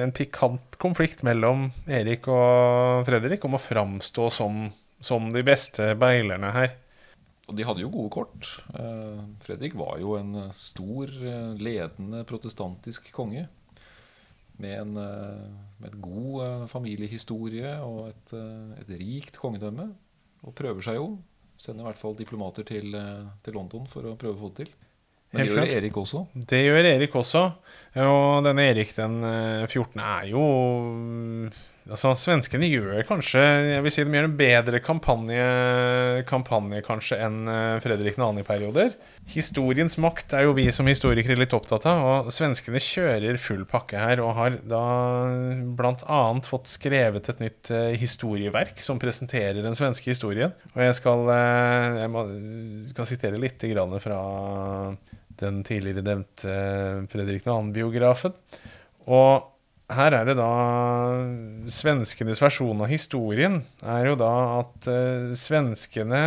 en pikant konflikt mellom Erik og Fredrik om å framstå som, som de beste beilerne her. Og de hadde jo gode kort. Eh, Fredrik var jo en stor, eh, ledende protestantisk konge. Med en, eh, med et god eh, familiehistorie og et, eh, et rikt kongedømme. Og prøver seg jo. Sender i hvert fall diplomater til, til London for å prøve å få det til. Men Helt det gjør. Erik også. Det gjør Erik også. Og denne Erik den eh, 14. er jo Altså, Svenskene gjør kanskje Jeg vil si de gjør en bedre kampanje, kampanje kanskje enn eh, Fredrik 2. i perioder. Historiens makt er jo vi som historikere litt opptatt av, og svenskene kjører full pakke her og har da bl.a. fått skrevet et nytt eh, historieverk som presenterer den svenske historien. Og jeg skal, eh, jeg må, skal sitere litt fra den tidligere nevnte Fredrik 2.-biografen. Og her er det da Svenskenes versjon av historien er jo da at uh, svenskene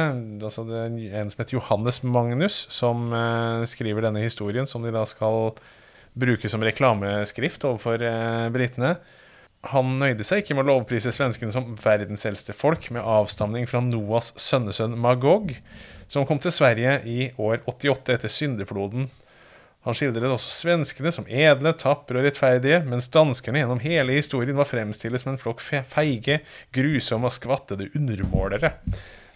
Altså det er en som heter Johannes Magnus, som uh, skriver denne historien, som de da skal bruke som reklameskrift overfor uh, britene. Han nøyde seg ikke med å lovprise svenskene som verdens eldste folk, med avstamning fra Noas sønnesønn Magog, som kom til Sverige i år 88 etter syndefloden. Han skildret også svenskene som edle, tapre og rettferdige, mens danskene gjennom hele historien var fremstillet som en flokk feige, grusomme og skvattede undermålere.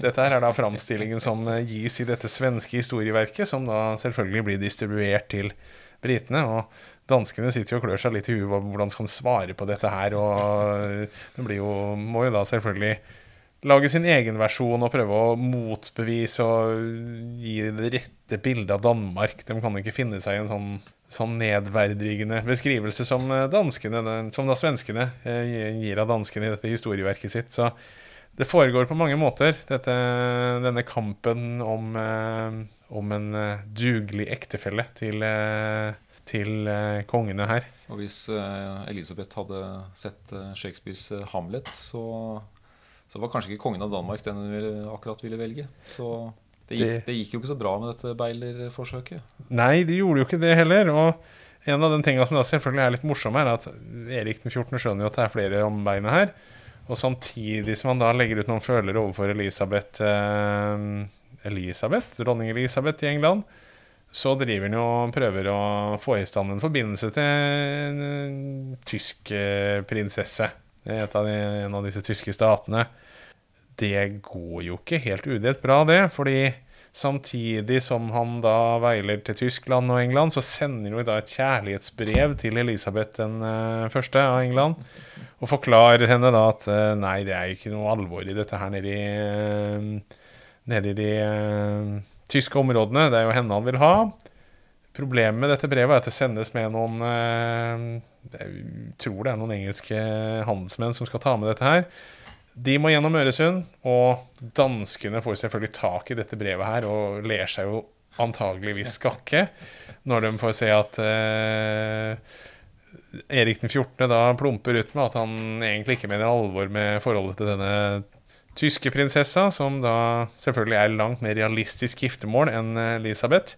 Dette her er da framstillingen som eh, gis i dette svenske historieverket, som da selvfølgelig blir distribuert til britene. Og danskene sitter jo og klør seg litt i huet hvordan skal de svare på dette her. Og det blir jo, må jo da selvfølgelig lage sin egen versjon og prøve å motbevise og gi det rette bildet av Danmark. De kan ikke finne seg i en sånn, sånn nedverdigende beskrivelse som eh, danskene, som da svenskene eh, gir av danskene i dette historieverket sitt. Så det foregår på mange måter, dette, denne kampen om, eh, om en eh, dugelig ektefelle til, eh, til eh, kongene her. Og hvis eh, Elisabeth hadde sett eh, Shakespeares eh, Hamlet, så, så var kanskje ikke kongen av Danmark den hun ville, akkurat ville velge. Så det gikk, Det- det gikk jo ikke så bra med dette Beiler-forsøket. Nei, de gjorde jo ikke det heller. Og en av de tingene som da selvfølgelig er litt morsomme, er at Erik den 14. skjønner jo at det er flere om beinet her. Og samtidig som han da legger ut noen følere overfor Elisabeth eh, Elisabeth, dronning Elisabeth i England, så driver han jo og prøver å få i stand en forbindelse til en, eh, tysk eh, prinsesse. av de, en av disse tyske statene. Det går jo ikke helt udelt bra, det. Fordi samtidig som han da veiler til Tyskland og England, så sender hun da et kjærlighetsbrev til Elisabeth den eh, første av England. Og forklarer henne da at eh, nei, det er jo ikke noe alvor i dette her nede i, eh, nede i de tyske områdene. Det er jo henne han vil ha. Problemet med dette brevet er at det sendes med noen Jeg tror det er noen engelske handelsmenn som skal ta med dette her. De må gjennom Øresund, og danskene får selvfølgelig tak i dette brevet her og ler seg jo antageligvis skakke når de får se at eh, Erik den 14. da plumper ut med at han egentlig ikke mener alvor med forholdet til denne tyske prinsessa, som da selvfølgelig er langt mer realistisk giftermål enn Elisabeth.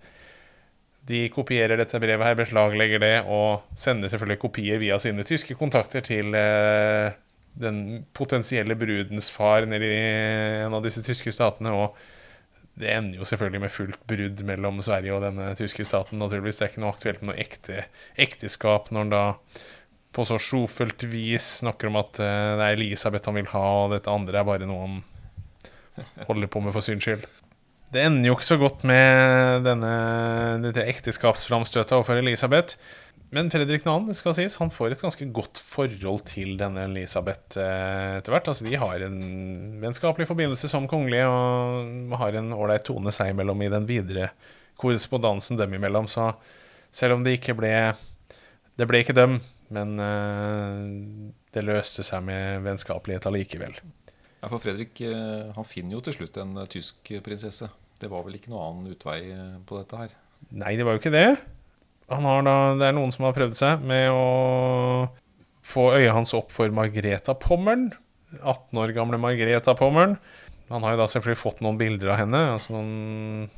De kopierer dette brevet her, beslaglegger det, og sender selvfølgelig kopier via sine tyske kontakter til eh, den potensielle brudens far nede i en av disse tyske statene. Og det ender jo selvfølgelig med fullt brudd mellom Sverige og denne tyske staten. naturligvis. Det er ikke noe aktuelt med noe ekte ekteskap når han da på så sjofelt vis snakker om at eh, det er Elisabeth han vil ha, og dette andre er bare noe han holder på med for syns skyld. Det ender jo ikke så godt med denne, dette ekteskapsframstøtet overfor Elisabeth. Men Fredrik 2. det skal sies, han får et ganske godt forhold til denne Elisabeth eh, etter hvert. Altså, de har en vennskapelig forbindelse som kongelige og har en ålreit tone seg imellom i den videre korrespondansen dem imellom. Så selv om det ikke ble Det ble ikke dem, men eh, det løste seg med vennskapelighet allikevel. Ja, for Fredrik eh, han finner jo til slutt en tysk prinsesse. Det var vel ikke noen annen utvei på dette her. Nei, det var jo ikke det. Da, det er noen som har prøvd seg med å få øyet hans opp for Margreta Pommern. 18 år gamle Margreta Pommern. Han har jo da selvfølgelig fått noen bilder av henne. Altså noen,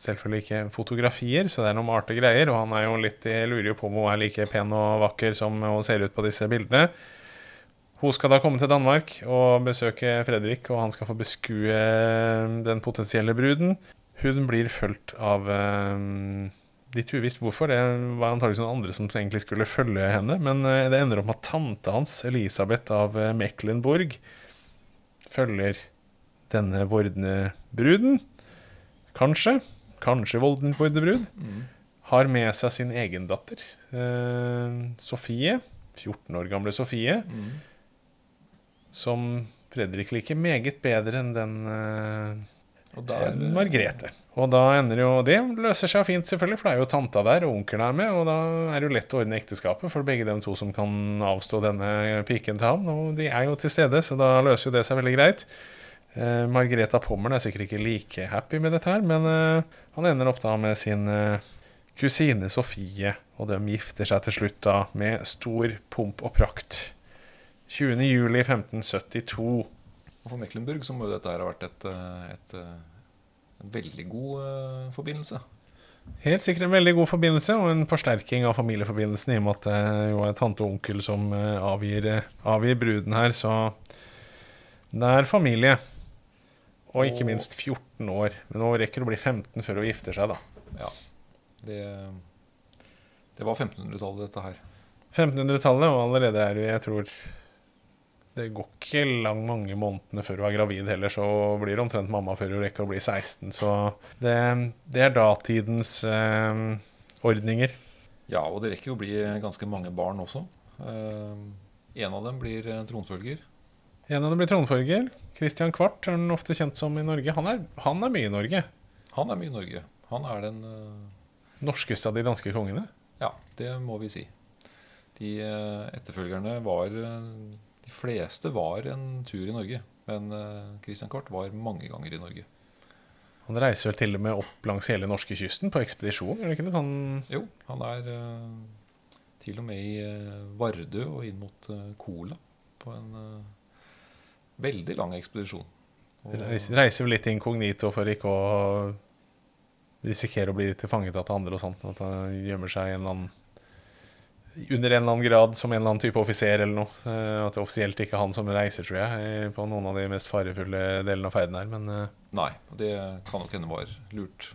selvfølgelig ikke fotografier, så det er noen arte greier. Og han er jo litt, jeg lurer på om hun er like pen og vakker som hun ser ut på disse bildene. Hun skal da komme til Danmark og besøke Fredrik, og han skal få beskue den potensielle bruden. Hun blir fulgt av um, Litt uvisst hvorfor. Det var antakeligvis noen andre som egentlig skulle følge henne. Men eh, det ender opp med at tante hans, Elisabeth av eh, Mecklenburg, følger denne vordende bruden. Kanskje. Kanskje vordende brud. Mm. Har med seg sin egen datter, eh, Sofie. 14 år gamle Sofie. Mm. Som Fredrik liker meget bedre enn den der, Margrethe. Og da ender jo Det løser seg fint, selvfølgelig, for det er jo tanta der, og onkelen er med. Og da er det jo lett å ordne ekteskapet for begge de to som kan avstå denne piken til ham. Og de er jo til stede, så da løser jo det seg veldig greit. Eh, Margreta Pommern er sikkert ikke like happy med dette her, men eh, han ender opp da med sin eh, kusine Sofie, og de gifter seg til slutt da med stor pomp og prakt. 20.07.1572. Og for Mecklenburg så må jo dette her ha vært et, eh, et eh, en veldig god uh, forbindelse. Helt sikkert en veldig god forbindelse, og en forsterking av familieforbindelsen i og med at det jo er tante og onkel som uh, avgir, avgir, bruden her. Så det er familie. Og ikke minst 14 år. Men nå rekker å bli 15 før hun gifter seg, da. Ja. Det, det var 1500-tallet, dette her. 1500-tallet, og allerede er det, jeg tror det går ikke lang mange månedene før hun er gravid heller, så blir det omtrent mamma før hun rekker å bli 16. Så det, det er datidens eh, ordninger. Ja, og det rekker jo å bli ganske mange barn også. Eh, en av dem blir eh, tronfølger. En av dem blir tronfølger. Christian Kvart er han ofte kjent som i Norge. Han er, han er mye i Norge. Han er mye i Norge. Han er den eh... Norskeste av de danske kongene? Ja, det må vi si. De uh, etterfølgerne var uh, de fleste var en tur i Norge, men uh, Christian Kort var mange ganger i Norge. Han reiser vel til og med opp langs hele norskekysten på ekspedisjon? gjør det ikke det? Han jo, han er uh, til og med i uh, Vardø og inn mot Kola på en veldig lang ekspedisjon. Og, reiser vel litt inkognito for ikke å risikere å bli tilfangetatt av andre og sånt. At han gjemmer seg i en eller annen under en eller annen grad som en eller annen type offiser eller noe. Eh, at det offisielt ikke er han som reiser, tror jeg, på noen av de mest farefulle delene av ferden her. Men eh, Nei, det kan nok hende var lurt.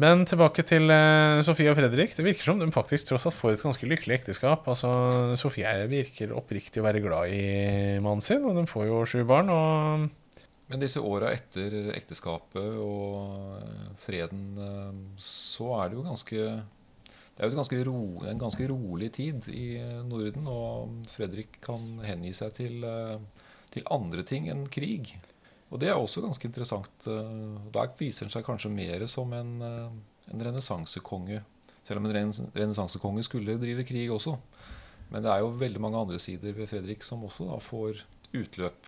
Men tilbake til uh, Sofie og Fredrik. Det virker som de faktisk tross alt får et ganske lykkelig ekteskap. Altså, Sofie virker oppriktig å være glad i mannen sin, og de får jo sju barn. Og Men disse åra etter ekteskapet og freden, så er det jo ganske det er jo ganske ro, en ganske rolig tid i Norden, og Fredrik kan hengi seg til, eh, til andre ting enn krig. Og det er også ganske interessant. Eh, da viser han seg kanskje mer som en, eh, en renessansekonge. Selv om en renessansekonge skulle drive krig også. Men det er jo veldig mange andre sider ved Fredrik som også da får utløp.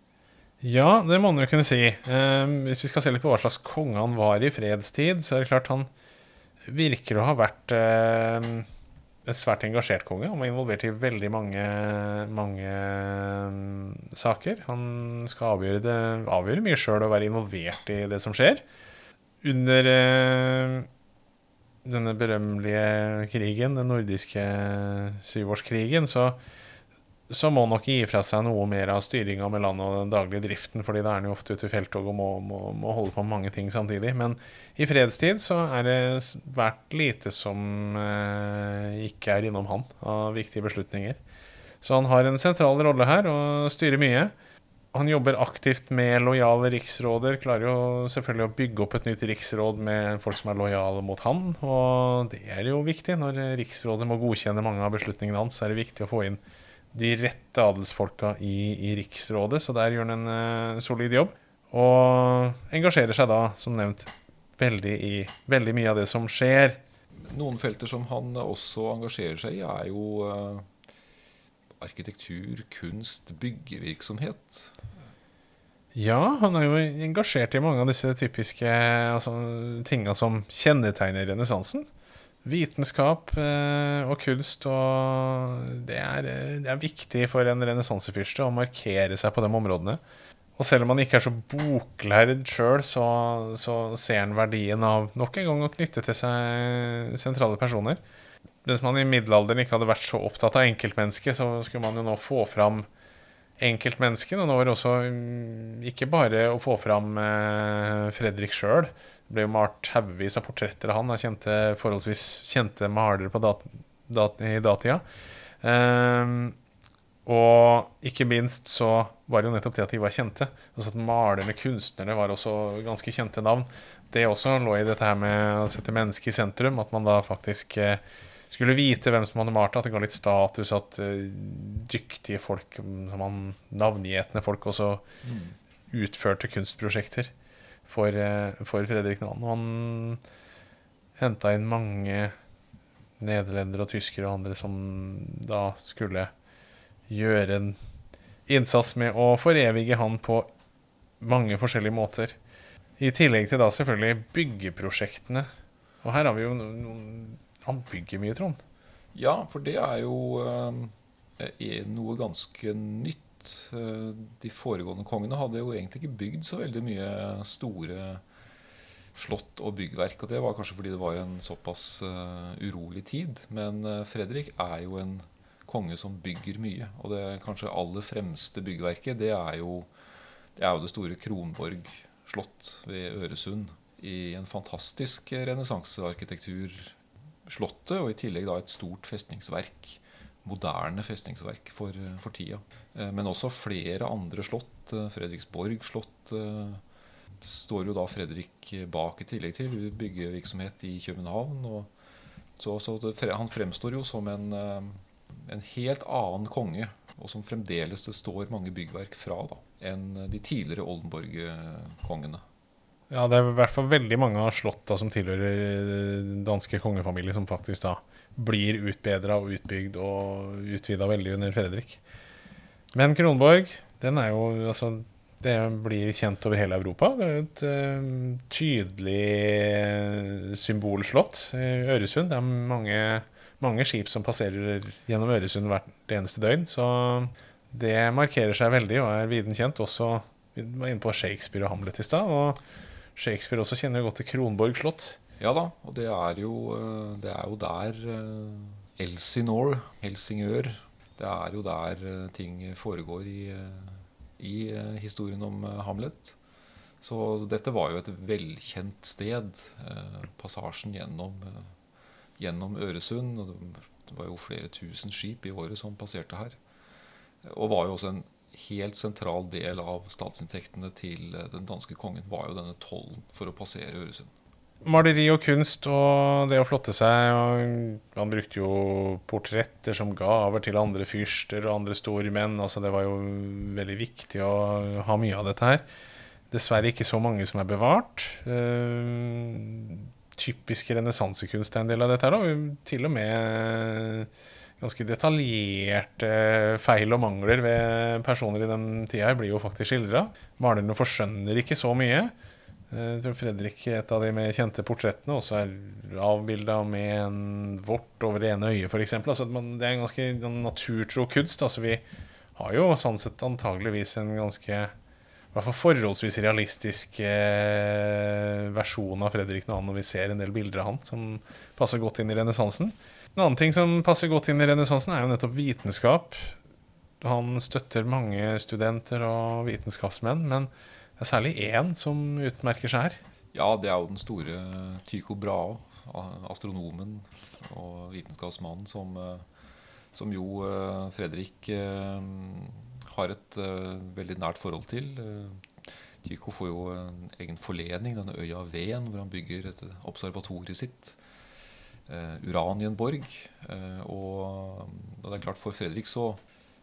Ja, det må man jo kunne si. hvis vi skal se litt på hva slags konge han var i fredstid, så er det klart han virker å ha vært eh, en svært engasjert konge. Han var involvert i veldig mange, mange um, saker. Han skal avgjøre, det, avgjøre mye sjøl og være involvert i det som skjer. Under eh, denne berømmelige krigen, den nordiske syvårskrigen, så så må han nok gi fra seg noe mer av styringa med landet og den daglige driften, fordi da er han jo ofte ute i felttog og må, må, må, holde på med mange ting samtidig. Men i fredstid så er det svært lite som eh, ikke er innom han av viktige beslutninger. Så han har en sentral rolle her og styrer mye. Han jobber aktivt med lojale riksråder. Klarer jo selvfølgelig å bygge opp et nytt riksråd med folk som er lojale mot han. Og det er jo viktig. Når riksrådet må godkjenne mange av beslutningene hans, så er det viktig å få inn de rette adelsfolka i, i riksrådet. Så der gjør han en uh, solid jobb. Og engasjerer seg da, som nevnt, veldig i veldig mye av det som skjer. Noen felter som han også engasjerer seg i, er jo uh arkitektur, kunst, byggevirksomhet. Ja, han er jo engasjert i mange av disse typiske altså, tinga som kjennetegner renessansen. Vitenskap eh, og kunst. Og det er, det er viktig for en renessansefyrste å markere seg på de områdene. Og selv om han ikke er så boklærd sjøl, så, så ser han verdien av nok en gang å knytte til seg sentrale personer mens man i middelalderen ikke hadde vært så opptatt av enkeltmennesket, så skulle man jo nå få fram enkeltmennesket. Og nå var det også mm, ikke bare å få fram eh, Fredrik sjøl. Ble jo malt haugevis av portretter av han av kjente, forholdsvis kjente malere på dat dat i datida. Um, og ikke minst så var det jo nettopp det at de var kjente. Altså at Malerne, kunstnerne, var også ganske kjente navn. Det også lå i dette her med å sette mennesket i sentrum. At man da faktisk eh, skulle vite hvem som hadde malt det. At det ga litt status at uh, dyktige folk, navngjetne folk, også mm. utførte kunstprosjekter for, uh, for Fredrik 2. Han henta inn mange nederlendere og tyskere og andre som da skulle gjøre en innsats med å forevige han på mange forskjellige måter. I tillegg til da selvfølgelig byggeprosjektene. Og her har vi jo noen han bygger mye, Trond. Ja, for det er jo eh, noe ganske nytt. Eh, de foregående kongene hadde jo egentlig ikke bygd så veldig mye store slott og byggverk. Og det var kanskje fordi det var en såpass uh, urolig tid. Men uh, Fredrik er jo en konge som bygger mye. Og det kanskje aller fremste byggverket, det er jo det, er jo det store Kronborg slott ved Øresund. I en fantastisk renessansearkitektur Slottet, og i tillegg da et stort festningsverk. Moderne festningsverk for, for tida. Eh, men også flere andre slott. Eh, Fredriksborg slott eh, står jo da Fredrik bak i tillegg til byggevirksomhet i København. så, så det, han fremstår jo som en, en, helt annen konge, og som fremdeles det står mange byggverk fra da, enn de tidligere Oldenborg-kongene. Ja, det er i hvert fall veldig mange av slotta som tilhører eh, danske kongefamilie, som faktisk da blir utbedra og utbygd og utvida veldig under Fredrik. Men Kronborg, den er jo altså Det blir kjent over hele Europa. Det er jo et uh, tydelig eh, symbolslott i Øresund. Det er mange, mange skip som passerer gjennom Øresund hvert eneste døgn. Så det markerer seg veldig og er viden kjent. Også vi var inne på Shakespeare og Hamlet i stad. Og Shakespeare også kjenner godt til Kronborg slott. Ja da, og det er jo, eh, det er jo der eh, Elsinore, Helsingør Det er jo der eh, ting foregår i, i historien om Hamlet. Så dette var jo et velkjent sted. Passasjen gjennom, gjennom Øresund. Og det var jo flere tusen skip i året som passerte her. Og var jo også en helt sentral del av statsinntektene til eh, den danske kongen var jo denne tollen for å passere Øresund. Maleri og kunst og det å flotte seg. Og han brukte jo portretter som gaver til andre fyrster og andre stormenn. Altså det var jo veldig viktig å ha mye av dette her. Dessverre ikke så mange som er bevart. Uh, typisk renessansekunst er en del av dette her. Da. Til og med ganske detaljerte feil og mangler ved personer i den tida blir jo faktisk skildra. Malerne forskjønner ikke så mye. Jeg tror Fredrik, et av de mer kjente portrettene, også er avbilda med en vort over det ene øyet, f.eks. Altså, det er en ganske naturtro kunst. Altså, vi har jo sånn sett antageligvis en ganske i hvert fall forholdsvis realistisk eh, versjon av Fredrik Nahan når vi ser en del bilder av han som passer godt inn i renessansen. En annen ting som passer godt inn i renessansen, er jo nettopp vitenskap. Han støtter mange studenter og vitenskapsmenn, men det er særlig én som utmerker seg her. Ja, det er jo den store Tycho Brahe, astronomen og vitenskapsmannen som, eh, som jo eh, Fredrik eh, har et veldig nært forhold til. Tycho får jo en egen forlening, denne øya Ven, hvor han bygger et observatoriet sitt. Uh, Uranienborg. Uh, og, og, det er klart For Fredrik så,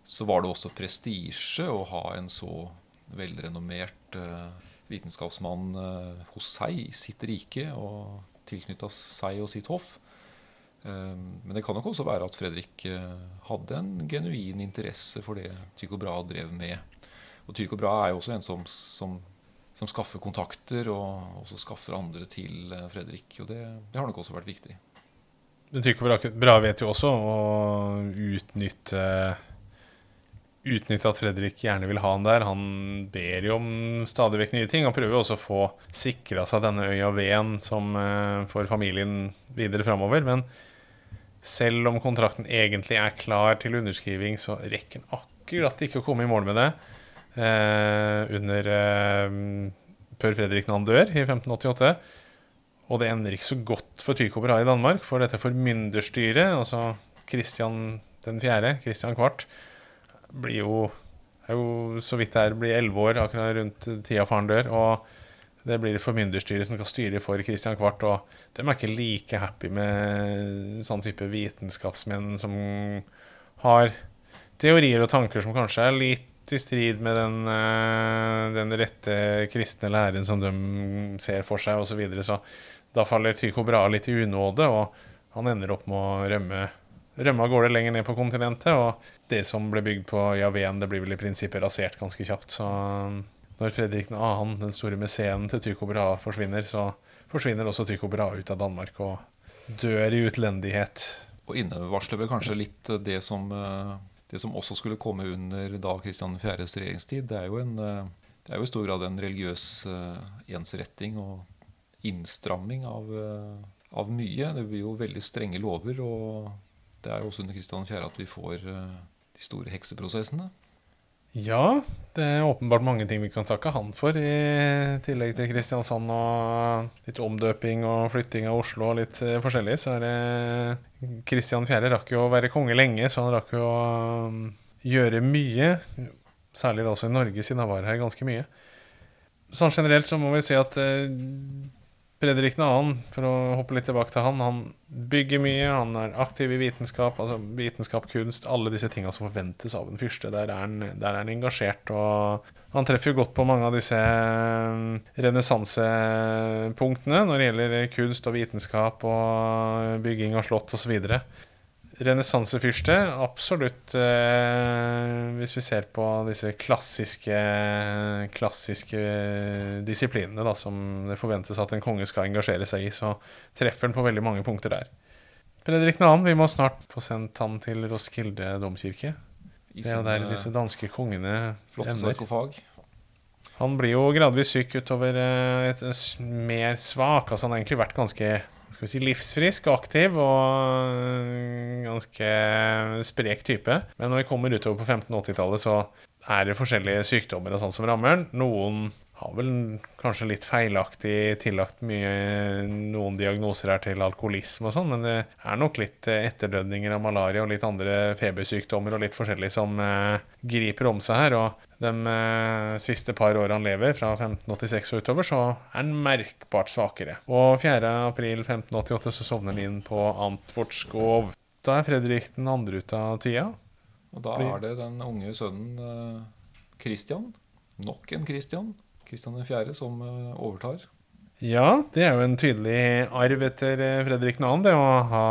så var det også prestisje å ha en så velrenommert uh, vitenskapsmann hos seg i sitt rike og tilknytta seg og sitt hoff. Men det kan nok også være at Fredrik hadde en genuin interesse for det Tycho Brahe drev med. Og Tycho Brahe er jo også en som, som, som skaffer kontakter, og også skaffer andre til Fredrik. Og det, det har nok også vært viktig. Men Tycho Bra vet jo også å utnytte Utnytte at Fredrik gjerne vil ha han der. Han ber jo om stadig vekk nye ting. Han prøver jo også å få sikra seg denne øya Ven som uh, for familien videre framover. Men selv om kontrakten egentlig er klar til underskriving, så rekker han akkurat ikke å komme i mål med det uh, under uh, før Fredrik Nand dør i 1588. Og det ender ikke så godt for Tycho Brahe i Danmark, for dette formynderstyret, altså Kristian den fjerde, Kristian Kvart, blir jo, er jo så vidt det er, blir elleve år akkurat rundt tida faren dør. Og det blir formynderstyret som skal styre for Kristian Kvart. Og de er ikke like happy med sånn type vitenskapsmenn som har teorier og tanker som kanskje er litt i strid med den, eh, den rette kristne læren som de ser for seg, osv. Så, videre. så da faller Tycho Brahe litt i unåde, og han ender opp med å rømme, rømme av gårde lenger ned på kontinentet. Og det som ble bygd på Javen, det blir vel i prinsippet rasert ganske kjapt. Så når Fredrik 2., den store mesenen til Tycho Brahe, forsvinner, så forsvinner også Tycho Brahe ut av Danmark og dør i utlendighet. Og innevarsler vel kanskje litt det som, det som også skulle komme under da Kristian 4.s regjeringstid. Det er jo en det er jo i stor grad en religiøs ensretting og innstramming av, eh, av, mye. Det blir jo veldig strenge lover. Og det er jo også under Kristian 4. at vi får eh, de store hekseprosessene. Ja, det er åpenbart mange ting vi kan takke han for, i tillegg til Kristiansand og litt omdøping og flytting av Oslo og litt eh, forskjellig. Så er det Kristian 4. rakk jo å være konge lenge, så han rakk jo å gjøre mye. Særlig da også i Norge, siden han var her ganske mye. Sånn generelt så må vi si at Fredrik 2., for å hoppe litt tilbake til han, han bygger mye, han er aktiv i vitenskap, altså vitenskap, kunst, alle disse tinga som forventes av en fyrste. Der er, han, der er han engasjert, og han treffer jo godt på mange av disse eh, renessansepunktene når det gjelder kunst og vitenskap og bygging av slott osv renessansefyrste, absolutt. Eh, hvis vi ser på disse klassiske, klassiske disiplinene da, som det forventes at en konge skal engasjere seg i, så treffer han på veldig mange punkter der. Fredrik 2., vi må snart få sendt han til Roskilde domkirke. Det er jo der disse danske kongene ender. Han blir jo gradvis syk utover eh, et mer svak. Altså han har egentlig vært ganske skal vi si, livsfrisk, aktiv og ganske sprek type. Men når vi kommer utover på 1580-tallet, så er det forskjellige sykdommer og sånn som rammer. Noen har vel kanskje litt feilaktig tillagt mye noen diagnoser her til alkoholisme og sånn, men det er nok litt etterdødninger av malaria og litt andre febersykdommer og litt forskjellig som eh, griper om seg her. Og de eh, siste par åra han lever, fra 1586 og utover, så er han merkbart svakere. Og 4.4.1588 så sovner han inn på Antvortskov. Da er Fredrik den andre ute av tida. Og da er det den unge sønnen eh, nok en Kristian, Kristian 4., som eh, overtar. Ja, det er jo en tydelig arv etter eh, Fredrik 2. Det å ha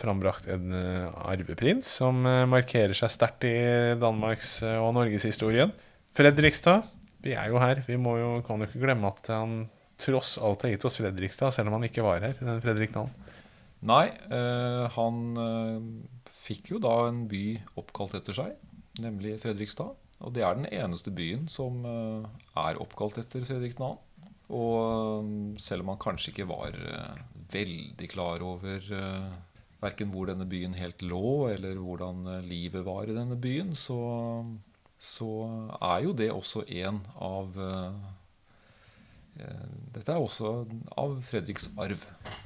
frambrakt en eh, arveprins som markerer seg sterkt i Danmarks- og norgeshistorien. Fredrikstad, vi er jo her. Vi må jo, kan jo ikke glemme at han tross alt har gitt oss Fredrikstad, selv om han ikke var her. den Fredrik 2. Nei, øh, han øh, fikk jo da en by oppkalt etter seg, nemlig Fredrikstad. Og det er den eneste byen som eh, er oppkalt etter Fredrik 2. Og um, selv om han kanskje ikke var uh, veldig klar over verken hvor denne byen helt lå, eller hvordan livet var i denne byen, så, så er jo det også en av dette er også av Fredriks arv.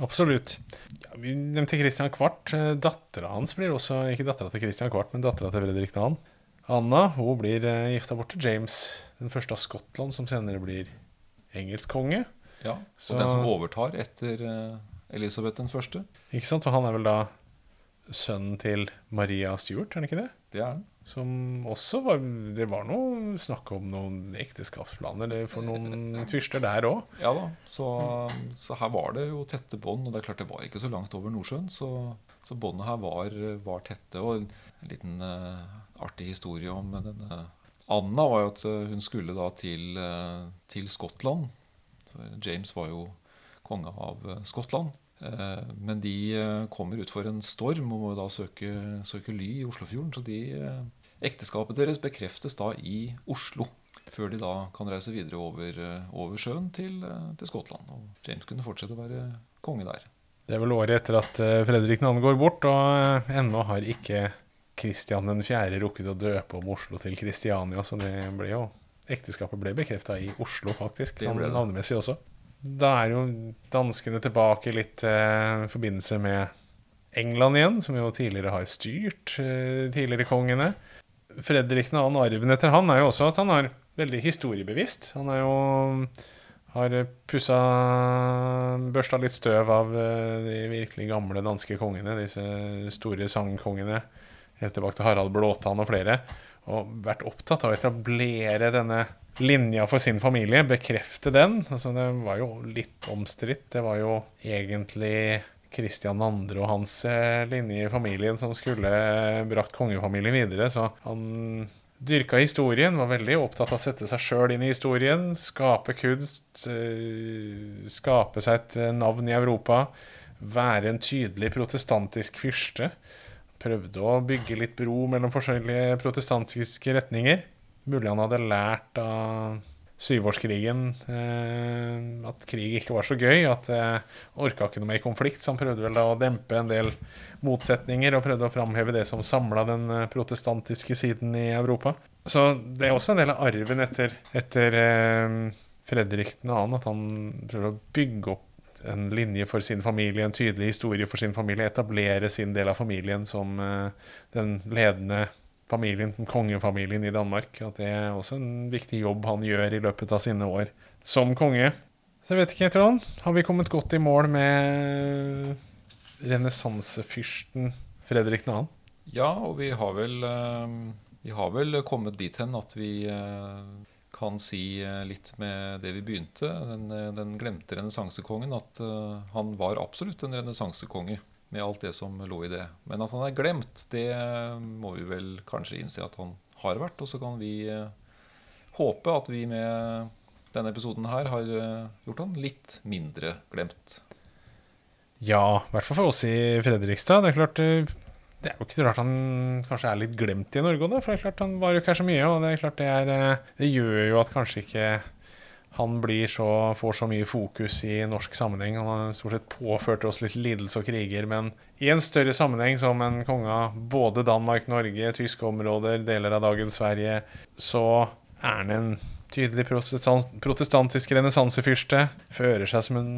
Absolutt. Ja, vi nevnte Christian Kvart. Dattera hans blir også Ikke dattera til Christian Kvart, men dattera til Fredrik Dan. Anna hun blir uh, gifta bort til James, den første av Skottland, som senere blir engelsk konge. Ja, Så- Og den som overtar etter eh, Elisabeth den første, Ikke sant? Og han er vel da sønnen til Maria Stuart, er han ikke det? det er den. Som også var Det var noe snakk om noen ekteskapsplaner for noen tvister der òg. Ja da, så, så her var det jo tette bånd, og det er klart det var ikke så langt over Nordsjøen. Så, så båndene her var, var tette. Og en liten eh, artig historie om denne Anna var jo at eh, hun skulle da til, eh, til Skottland. James var jo konge av eh, Skottland. Men de kommer utfor en storm og må da søke, søke ly i Oslofjorden. Så de, ekteskapet deres bekreftes da i Oslo. Før de da kan reise videre over, over sjøen til, til Skottland. Og James kunne fortsette å være konge der. Det er vel året etter at Fredrik 2. går bort, og ennå har ikke Kristian 4. rukket å døpe om Oslo til Kristiania, så det ble jo Ekteskapet ble bekrefta i Oslo, faktisk. Det sånn. Navnemessig også. Da er jo danskene tilbake litt eh, i forbindelse med England igjen, som jo tidligere har styrt eh, tidligere kongene. Fredrik 2. arven etter han er jo også at han er veldig historiebevisst. Han er jo har pussa Børsta litt støv av eh, de virkelig gamle danske kongene, disse store sangkongene, helt tilbake til Harald Blåtann og flere, og vært opptatt av å etablere denne linja for sin familie, bekrefte den. Altså, det var jo litt omstridt. Det var jo egentlig Kristian 2. og hans eh, linje i familien som skulle eh, brakt kongefamilien videre, så han dyrka historien, var veldig opptatt av å sette seg sjøl inn i historien, skape kunst, eh, skape seg et navn i Europa, være en tydelig protestantisk fyrste. Prøvde å bygge litt bro mellom forskjellige protestantiske retninger. Mulig han hadde lært av syvårskrigen eh, at krig ikke var så gøy, at eh, orka ikke noe mer konflikt, så han prøvde vel da å dempe en del motsetninger og prøvde å framheve det som samla den eh, protestantiske siden i Europa. Så det er også en del av arven etter, etter eh, Fredrik 2., at han prøver å bygge opp en linje for sin familie, en tydelig historie for sin familie, etablere sin del av familien som eh, den ledende familien, den kongefamilien i Danmark. At det er også en viktig jobb han gjør i løpet av sine år som konge. Så jeg vet ikke, Trond. Har vi kommet godt i mål med renessansefyrsten Fredrik 2.? Ja, og vi har vel, eh, vi har vel kommet dit hen at vi eh, kan si eh, litt med det vi begynte, den, eh, den glemte renessansekongen, at eh, han var absolutt en renessansekonge med alt det som lå i det. Men at han er glemt, det må vi vel kanskje innse at han har vært. Og så kan vi håpe at vi med denne episoden her har gjort han litt mindre glemt. Ja, i hvert fall for oss i Fredrikstad. Det er klart Det er jo ikke så rart han kanskje er litt glemt i Norge òg, for det er klart han var jo ikke her så mye. Og det er klart det er eh, Det gjør jo at kanskje ikke han så, får så mye fokus i norsk sammenheng. Han har stort sett påført oss litt lidelse og kriger, men i en større sammenheng som en konge av både Danmark, Norge, tyske områder, deler av dagens Sverige, så er han en tydelig protestantisk renessansefyrste. Fører seg som en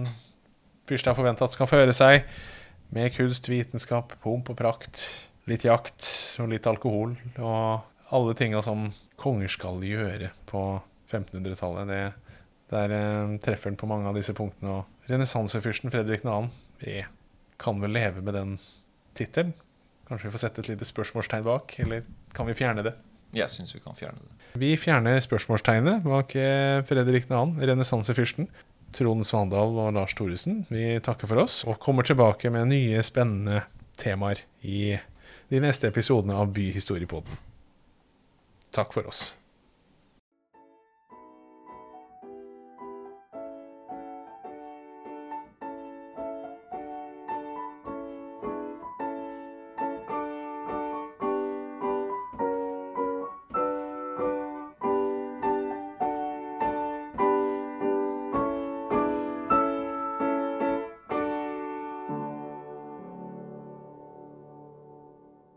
fyrste er forventa skal føre seg. Med kunst, vitenskap, pomp og prakt. Litt jakt og litt alkohol. Og alle tinga som konger skal gjøre på 1500-tallet. Det, der eh, treffer han på mange av disse punktene. Og renessansefyrsten Fredrik 2. Vi kan vel leve med den tittelen? Kanskje vi får sette et lite spørsmålstegn bak? Eller kan vi fjerne det? Jeg syns vi kan fjerne det. Vi fjerner spørsmålstegnet bak eh, Fredrik 2., renessansefyrsten. Trond Svandal og Lars Thoresen, vi takker for oss og kommer tilbake med nye spennende temaer i de neste episodene av Byhistoriepodden. Takk for oss.